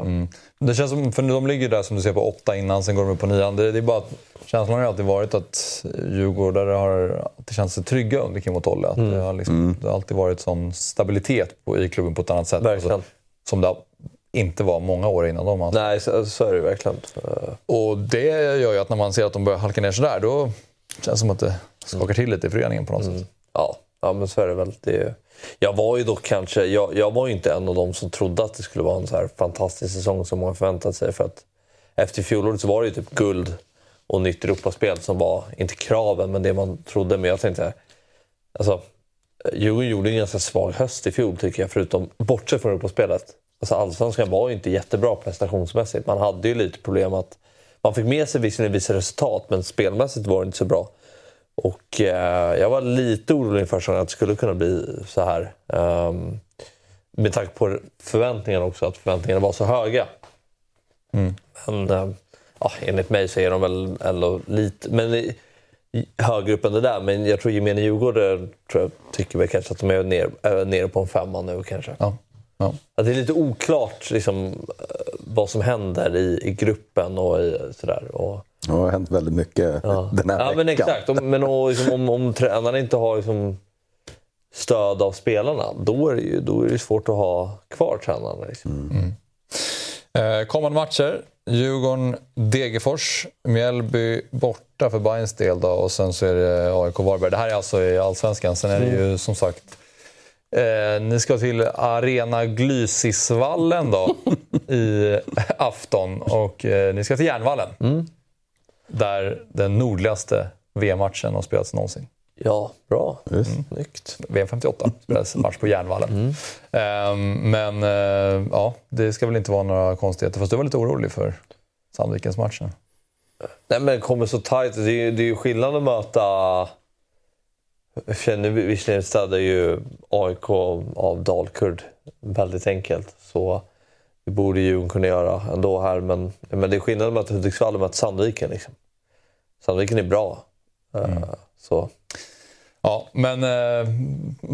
Mm. Det känns som, för de ligger där som du ser på åtta innan, sen går de upp på nian. Det, det är bara att känslan har ju alltid varit att Djurgårdare har det känns sig trygga under Kim och Tolle. Att
Mm.
det, har liksom, det har alltid varit sån stabilitet på, i klubben på ett annat sätt. Alltså, som det inte var många år innan dem. Alltså.
Nej, så, så är det verkligen.
Och det gör ju att när man ser att de börjar halka ner sådär, då känns det som att det skakar till lite i föreningen på något sätt.
Ja, ja men så är det väl. Det, jag var ju dock kanske, jag, jag var ju inte en av dem som trodde att det skulle vara en så här fantastisk säsong som många förväntat sig. För att efter fjolåret så var det ju typ guld och nytt Europaspel som var, inte kraven, men det man trodde. Men jag tänkte, alltså, Djurgården gjorde en ganska svag höst i fjol tycker jag, förutom bortsett från Europaspelet. Alltså, Allsvenskan var ju inte jättebra prestationsmässigt. Man hade ju lite problem att man fick med sig visserligen vissa resultat, men spelmässigt var det inte så bra. Och eh, jag var lite orolig inför att det skulle kunna bli så här. Um, med tanke på förväntningarna också, att förväntningarna var så höga. Men eh, ja, enligt mig så är de väl ändå lite men, högre upp än det där. Men jag tror gemene djurgårdare tror jag, tycker väl kanske att de är ner, är nere på en femma nu kanske.
Ja. Ja.
Att det är lite oklart liksom, eh, vad som händer i, i gruppen och sådär. Och,
Det har hänt väldigt mycket den här
ja,
veckan.
men exakt. Om, men och, liksom, om, om tränarna inte har liksom, stöd av spelarna, då är det ju då är det svårt att ha kvar tränarna. Liksom.
Eh, kommande matcher. Djurgården, Degerfors, Mjällby borta för Bayerns del då, och sen så är det AIK Varberg. Det här är alltså i Allsvenskan. Sen är det ju som sagt Eh, ni ska till Arena Glysisvallen då <laughs> i afton och eh, ni ska till Järnvallen. Där den nordligaste VM-matchen har spelats någonsin.
Ja, bra. Snyggt.
VM 58 spelades match på Järnvallen. Ehm, men eh, ja, det ska väl inte vara några konstigheter. Fast du var lite orolig för Sandvikens matchen.
Nej, men det kommer så tajt. Det är, ju- det är ju skillnad att möta... Känner visserligen stödjer ju AIK av Dalkurd väldigt enkelt. Så det borde Djurgården kunna göra ändå här. Men, men det är skillnad att möta Hudiksvall och möta Sandviken. Liksom. Sandviken är bra. Eh, Så.
Ja, men eh,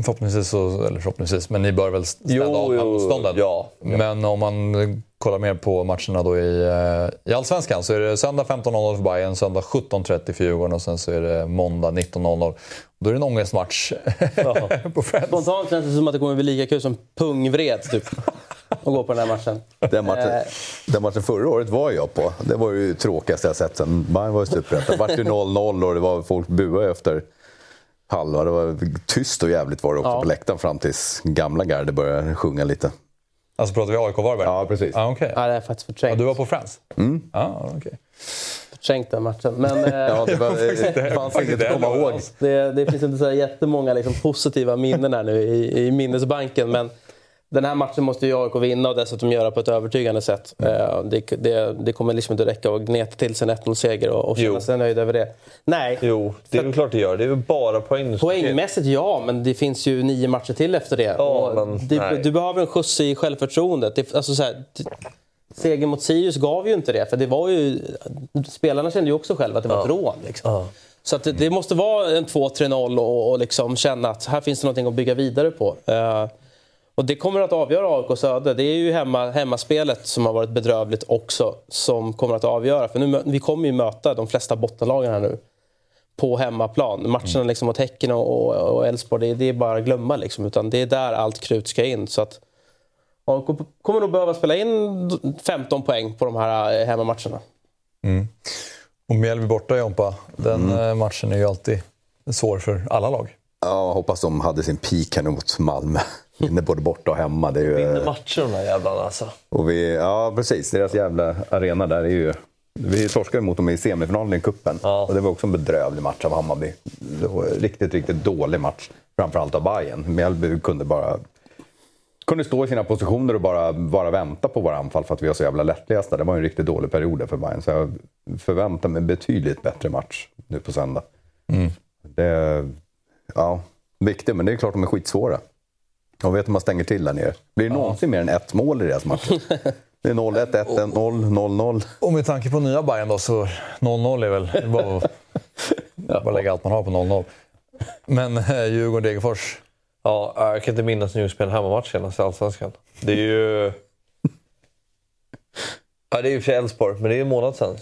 förhoppningsvis, så, eller förhoppningsvis, men ni bör väl städa
Jo,
av
jo,
motstånden.
ja.
Men om man kollar mer på matcherna då i, eh, i Allsvenskan så är det söndag 15.00 för Bayern, söndag 17.30 för Djurgården och sen så är det måndag 19.00. Då är det en ångestmatch <laughs> på Friends.
Spontant känns det som att det kommer bli lika kul som pungvred typ. Att gå på den här matchen.
Den matchen,
Eh.
den matchen förra året var jag på. Det var ju tråkigaste jag sett sen Bayern var i superettan. Det vart ju 0-0 och det var folk buade efter halva. Det var tyst och jävligt var det också
Ja.
på läktaren fram tills gamla garde började sjunga lite.
Alltså pratar vi AIK Varberg?
Ja, precis.
Ah, okay.
Ja, det är faktiskt förträngt.
du var på Friends? Mm. Ah, okay.
förträngt den matchen. Men <laughs>
Ja, det, var, <laughs> det fanns inget att komma ihåg.
det, det finns inte så här jättemånga liksom, positiva minnen här nu i, i minnesbanken. Men den här matchen måste ju AIK vinna och dessutom göra på ett övertygande sätt. Eh, det, det, det kommer liksom inte räcka att gneta till sig en 1-0-seger och, och känna
Jo.
sig nöjd över det. Nej,
Jo, det är väl klart det gör. Det är väl bara poäng
Poängmässigt ja, men det finns ju nio matcher till efter det.
Ja, men
det du behöver en skjuts i självförtroendet. Det, alltså så här, seger mot Sirius gav ju inte det. För det var ju, spelarna kände ju också själva att det var ett rån. Liksom. Så att det, det måste vara en 2-3-0 och, och liksom känna att här finns det någonting att bygga vidare på. Eh, och det kommer att avgöra AIKs öde. Det är ju hemma, hemmaspelet som har varit bedrövligt också som kommer att avgöra. För nu, vi kommer ju möta de flesta bottenlagen här nu på hemmaplan. Matcherna liksom mot Häcken och- Elfsborg, det, det är bara att glömma. Liksom, utan det är där allt krut ska in. Så att, AIK kommer nog behöva spela in 15 poäng på de här eh, hemmamatcherna.
Och Mjällby borta Jompa, den eh, matchen är ju alltid svår för alla lag.
Ja, jag hoppas de hade sin peak här nu mot Malmö. <laughs> Vinner både borta och hemma. Det är ju,
vinner matcher de där jävlarna alltså.
och vi, ja, precis. Deras jävla arena där är ju... Vi torskade mot dem i semifinalen i cupen.
Ja.
Och det var också en bedrövlig match av Hammarby. Det var en riktigt, riktigt dålig match. Framförallt av Bayern. Mjällby kunde bara... Kunde stå i sina positioner och bara, bara vänta på våra anfall för att vi var så jävla lättlästa. Det var en riktigt dålig period för Bayern. Så jag förväntar mig en betydligt bättre match nu på söndag. Det är ja, viktigt, men det är klart de är skitsvåra. Jag vet hur man stänger till där nere. Blir det någonsin mer än ett mål i deras matcher? <laughs> Det är 0-1, 1-1, 0, 0-0.
Och med tanke på nya Bayern då så 0-0 är väl bara att <laughs> bara lägga allt man har på 0-0. Men eh, Djurgården-Degerfors.
Ja, jag kan inte minnas när Djurgården spelade hemmamatch senast i Allsvenskan. Det är ju... <laughs> Ja, det är ju för Elfsborg, men det är en månad sedan.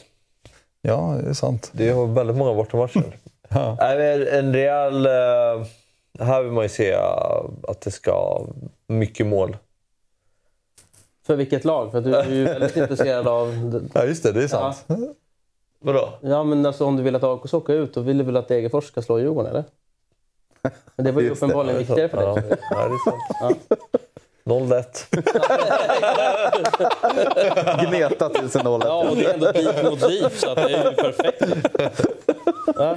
Ja, det är sant.
Det är väldigt många bortamatcher.
Ja.
En rejäl... eh, Här vill man ju se att det ska mycket mål.
För vilket lag? För du är ju <laughs> väldigt intresserad av...
Ja, just det. Det är sant.
Vadå?
Ja, men alltså, om du vill att AIK ska åka ut, då vill du väl att Degerfors ska slå Djurgården, eller? <laughs> Men det var ju
Just det.
uppenbarligen viktigare för dig.
Ja, ja, det är sant. 0-1. <laughs>
Gneta till sig 0
Ja, och det är ändå beef mot beef, så att det är ju perfekt. Ja.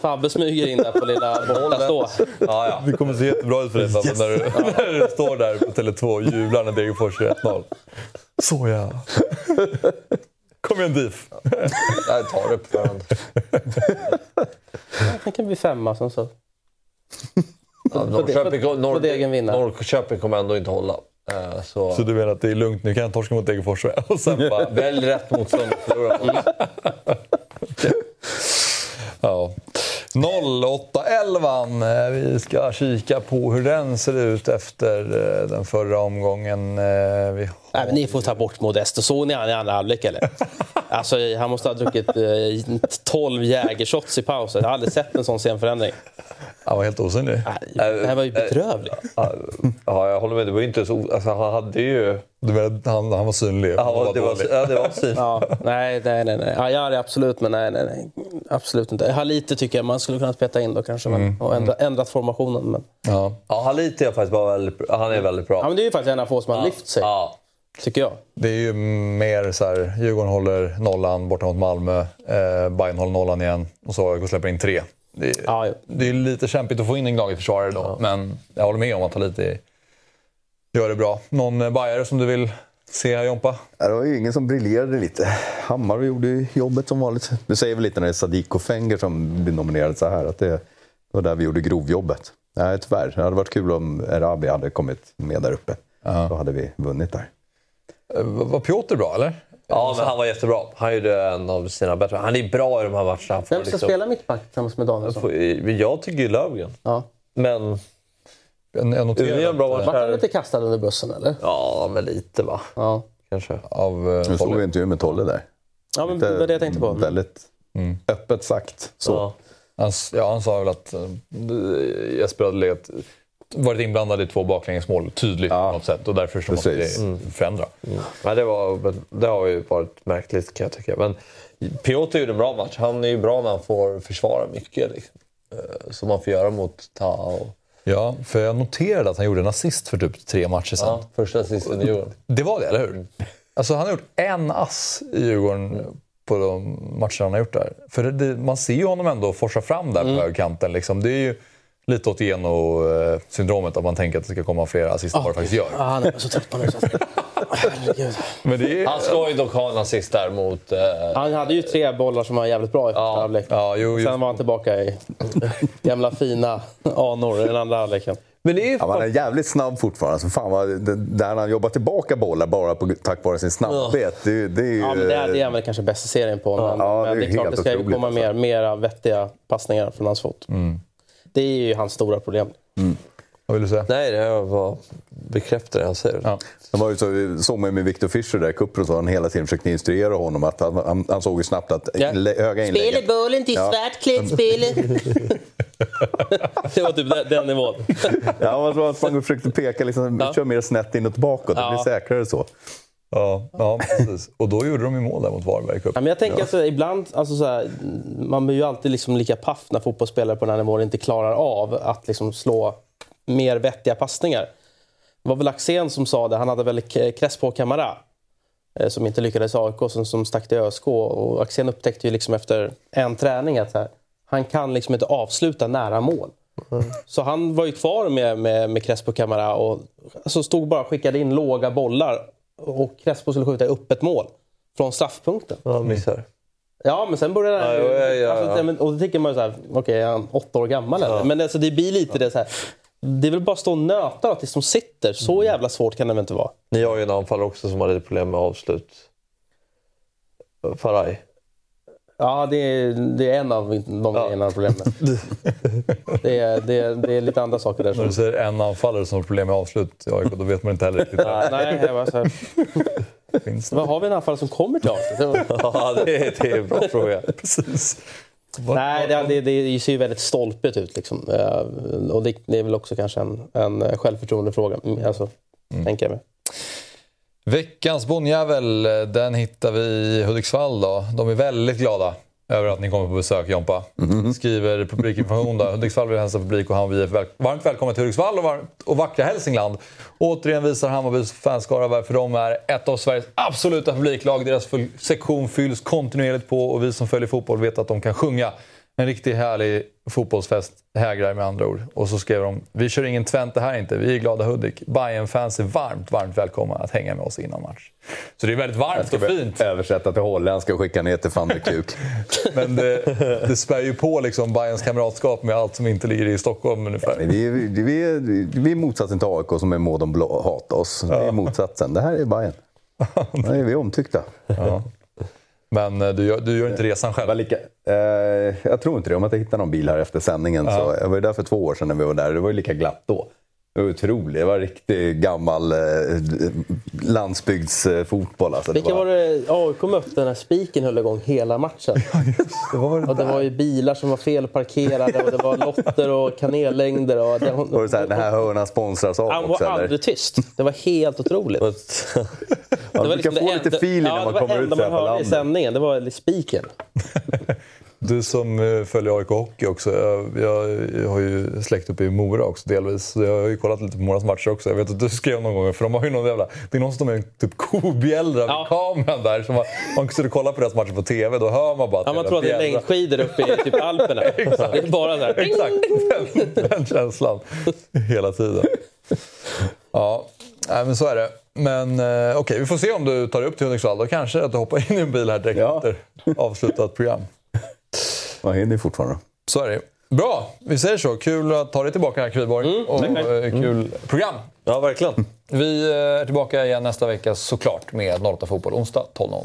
Fabbe smyger in där på lilla bortastå.
Ja, ja.
Det kommer se jättebra ut för dig Fabbe, när, du, <laughs> när du står där på Tele2 och jublar när Degerfors gör 1-0. Så ja. Kom igen DIF.
Jag tar det på förhand.
Det kan bli femma sen så.
Ja, Norrköping. Norrköping kommer ändå inte hålla. Eh, Så,
Så du menar att det är lugnt, nu kan jag torska mot Degerfors och sen bara... <laughs>
välj rätt motstånd och förlora mot.
Ja. 08-11. Vi ska kika på hur den ser ut efter eh, den förra omgången. Eh, Vi
Nej, men ni får ta bort Modesto. Såg ni han i andra halvlek eller? <laughs> Alltså, han måste ha druckit eh, 12 jägershots i pausen. Jag har aldrig sett en sån scenförändring.
Han var helt osynlig.
Nej, Det här var ju bedrövligt.
Ja, jag håller med. Det var ju inte så... Alltså, han hade ju...
Du menar han, han var synlig?
Ja, det var, ja, det var syn.
Ja, nej, nej, nej. nej. Ja, jag är absolut, men nej, nej, nej. Absolut inte. Jag har lite tycker jag man skulle kunna peta in då kanske. Men, och ändra, ändrat formationen. Men,
Ja.
Ja, han lite är faktiskt bara väldigt. Han är väldigt bra.
ja, men det är ju faktiskt en av få som har lyft sig,
Ja.
Tycker jag.
Det är ju mer så här, Djurgården håller nollan borta mot Malmö, eh, Bayern håller nollan igen och så AIK släpper in tre. Det är,
Ja, ja.
det är lite kämpigt att få in en Gnagit-försvarare då, men jag håller med om att han lite gör det bra. Någon eh, bajare som du vill se här Jompa?
Ja, Det var ju ingen som briljerade lite. Hammar gjorde ju jobbet som vanligt. Det säger väl lite när det är Sadiq och Fenger som blir nominerade så här. Att det var där vi gjorde grovjobbet. Nej, tyvärr. Det hade varit kul om Erabi hade kommit med där uppe. Då hade vi vunnit där.
Eh, Var Piotr bra eller?
ja, men han var jättebra. Han gjorde en av sina bättre. Han är bra i de här matcherna. Han får
Vem ska
liksom-
spela mittback tillsammans med Danielsson?
får- Jag tycker ju Löfgren.
Ja.
Men
Jag, jag noterar
bra match
eh,
Vart han lite kastad under bussen, eller?
Ja, men lite va.
Ja,
Kanske.
av eh,
Nu såg vi intervjun med Tolle där.
ja men det var det jag tänkte på.
Väldigt öppet sagt. Så.
Ja.
Han, ja, han sa väl att eh, Jesper hade legat, varit inblandad i två baklängesmål tydligt på något sätt och därför så måste det förändra.
Ja, det, var, det har ju varit märkligt kan jag tycka. Men Piotr gjorde en bra match. Han är ju bra när han får försvara mycket. Liksom. Eh, Som man får göra mot Tao.
Ja, för jag noterade att han gjorde en assist för typ tre matcher sedan.
Ja, första assisten i Djurgården.
Det var det, eller hur? Alltså han har gjort en ass i Djurgården på de matcher han har gjort där. För det, man ser ju honom ändå forsa fram där på högkanten. Liksom. Det är ju lite åt Geno-syndromet att man tänker att det ska komma fler assist än vad det faktiskt gör.
Ah, han är så trött på nu.
Men det är...
Han ska ju dock ha en assist där mot... Eh,
Han hade ju tre bollar som var jävligt bra i första
Ja.
halvlek.
Ja, jo, just,
Sen var han tillbaka i gamla fina anor i den andra halvleken.
men det är
Ja, man är jävligt snabb fortfarande. Så fan vad, det- där han jobbar tillbaka bollar bara på, tack vare sin snabbhet. Det, det är ju,
Ja, men det är, det är väl kanske bäst i serien på. Men,
Ja, det är
men det är klart, det ska ju komma
alltså.
mer, mera vettiga passningar från hans fot. Det är ju hans stora problem.
vad vill du säga?
Nej, det var bekräftar det han säger.
Ja.
Det var ju så, såg man ju med Victor Fischer där i cupen så han hela tiden försökte instruera honom. Att han, han, han såg ju snabbt att
Ja.
inlä, höga inlägget...
bollen till
Ja.
svartklätt spel. <laughs> det var typ den, den nivån.
Ja, man man försökte peka, liksom,
Ja.
kör mer snett inåt bakåt. Det
Ja.
blir säkrare så.
Ja, ja, precis. Och då gjorde de ju mål där mot Varberg i
Ja, men jag tänker alltså, ibland, alltså så här, man blir ju alltid liksom lika paff när fotbollsspelare på den här nivån inte klarar av att liksom slå mer vettiga passningar. Det var väl Axén som sa det, han hade väl Crespo och Camara eh, som inte lyckades i AIK, som, som stack till ÖSK. Och Axén upptäckte ju liksom efter en träning att här, han kan liksom inte avsluta nära mål. Så han var ju kvar med, med, med Crespo och Camara och alltså stod bara och skickade in låga bollar och Crespo skulle skjuta upp ett mål från straffpunkten.
Ja, missar.
Ja, men sen började han...
Ja, ja, ja, ja.
Alltså, och då tänker man ju så här, okej, är han åtta år gammal eller? Men alltså, det blir lite det så här. Det är väl bara att stå och nöta då, tills de sitter. Så
Mm.
jävla svårt kan det väl inte vara?
Ni har ju en anfallare också som hade problem med avslut. Faraj.
Ja, det är, det är en av de grejerna av problemen. <laughs> det, är, det, är, det är lite andra saker där.
När du säger en anfallare som har problem med avslut i AIK, då vet man inte heller riktigt.
nej, jag var så här. <laughs>
Finns det?
Vad har vi en anfallare som kommer till Arsenal? <laughs>
Ja, det är, det är en bra fråga.
Precis.
Nej, det, det, det ser ju väldigt stolpigt ut. Liksom. Eh, Och det, det är väl också kanske en, en självförtroendefråga. Mm, Alltså, tänker jag mig.
Veckans bonnjävel, den hittar vi i Hudiksvall. Då. De är väldigt glada över att ni kommer på besök, Jompa. Skriver publikinformation. Då. Hudiksvall vill hälsa publik och Hammarby väl, varmt välkommen till Hudiksvall och, varmt, och vackra Hälsingland. Återigen visar Hammarbys fanskara varför de är ett av Sveriges absoluta publiklag. Deras sektion fylls kontinuerligt på och vi som följer fotboll vet att de kan sjunga. En riktigt härlig fotbollsfest hägrar med andra ord. Och så skrev de, vi kör ingen Twente här inte, vi är glada Hudik. bayern fans är varmt, varmt välkomna att hänga med oss innan match. Så det är väldigt varmt och fint.
Översätta till holländska och skicka ner till van der Kuk. <laughs>
Men det, det spär ju på liksom Bayerns kamratskap med allt som inte ligger i Stockholm ungefär.
Vi är, vi, är, vi är motsatsen till AIK som är må de blå hata oss. Vi är motsatsen. Det här är Bayern. <laughs> Nej, vi är omtyckta.
Ja. Men eh, du gör, du gör inte resan
Det var
själv.
lika, eh, jag tror inte det. Om jag inte hittar någon bil här efter sändningen. Så, jag var ju där för två år sedan när vi var där. Det var ju lika glatt då. Det var otroligt. Det var riktigt gammal eh, landsbygdsfotboll. Alltså.
Vilka
var,
var det AIK mötte när spiken höll igång hela matchen? <laughs>
Det var väl
Och det var ju bilar som var felparkerade och det var lotter och kanellängder. Och det, hon,
var det så här, den här hörnan sponsras av
han
också?
var
Eller?
aldrig tyst. Det var helt otroligt.
Man brukar få lite feeling när man kommer ut
Det
så
var
här
det
på
enda man hörde i
landet.
sändningen. Det var spiken. <laughs>
Du som eh, följer AIK Hockey också. Jag, jag har ju släkt uppe i Mora också delvis. Så jag har ju kollat lite på Moras matcher också. Jag vet att du skrev någon gång, för de har ju någon jävla... Det är någon som en typ kobjällra vid
Ja.
kameran där. Så man, man skulle kolla på deras matcher på TV, då hör man bara att
Ja, man tror att det är längdskidor uppe i typ Alperna. <laughs> Det är bara så här. <laughs>
Exakt, den, den känslan. Hela tiden. Ja, nej, men så är det. Men eh, okej, vi får se om du tar dig upp till Hudiksvall. Då kanske att du hoppar in i en bil här direkt
Ja.
efter avslutat program.
Man hinner fortfarande.
Så är det. Bra, vi säger så. Kul att ta dig tillbaka här Kviborg. och eh, kul program.
Ja, verkligen.
Vi eh, är tillbaka igen nästa vecka såklart med 08 Fotboll onsdag 12.00.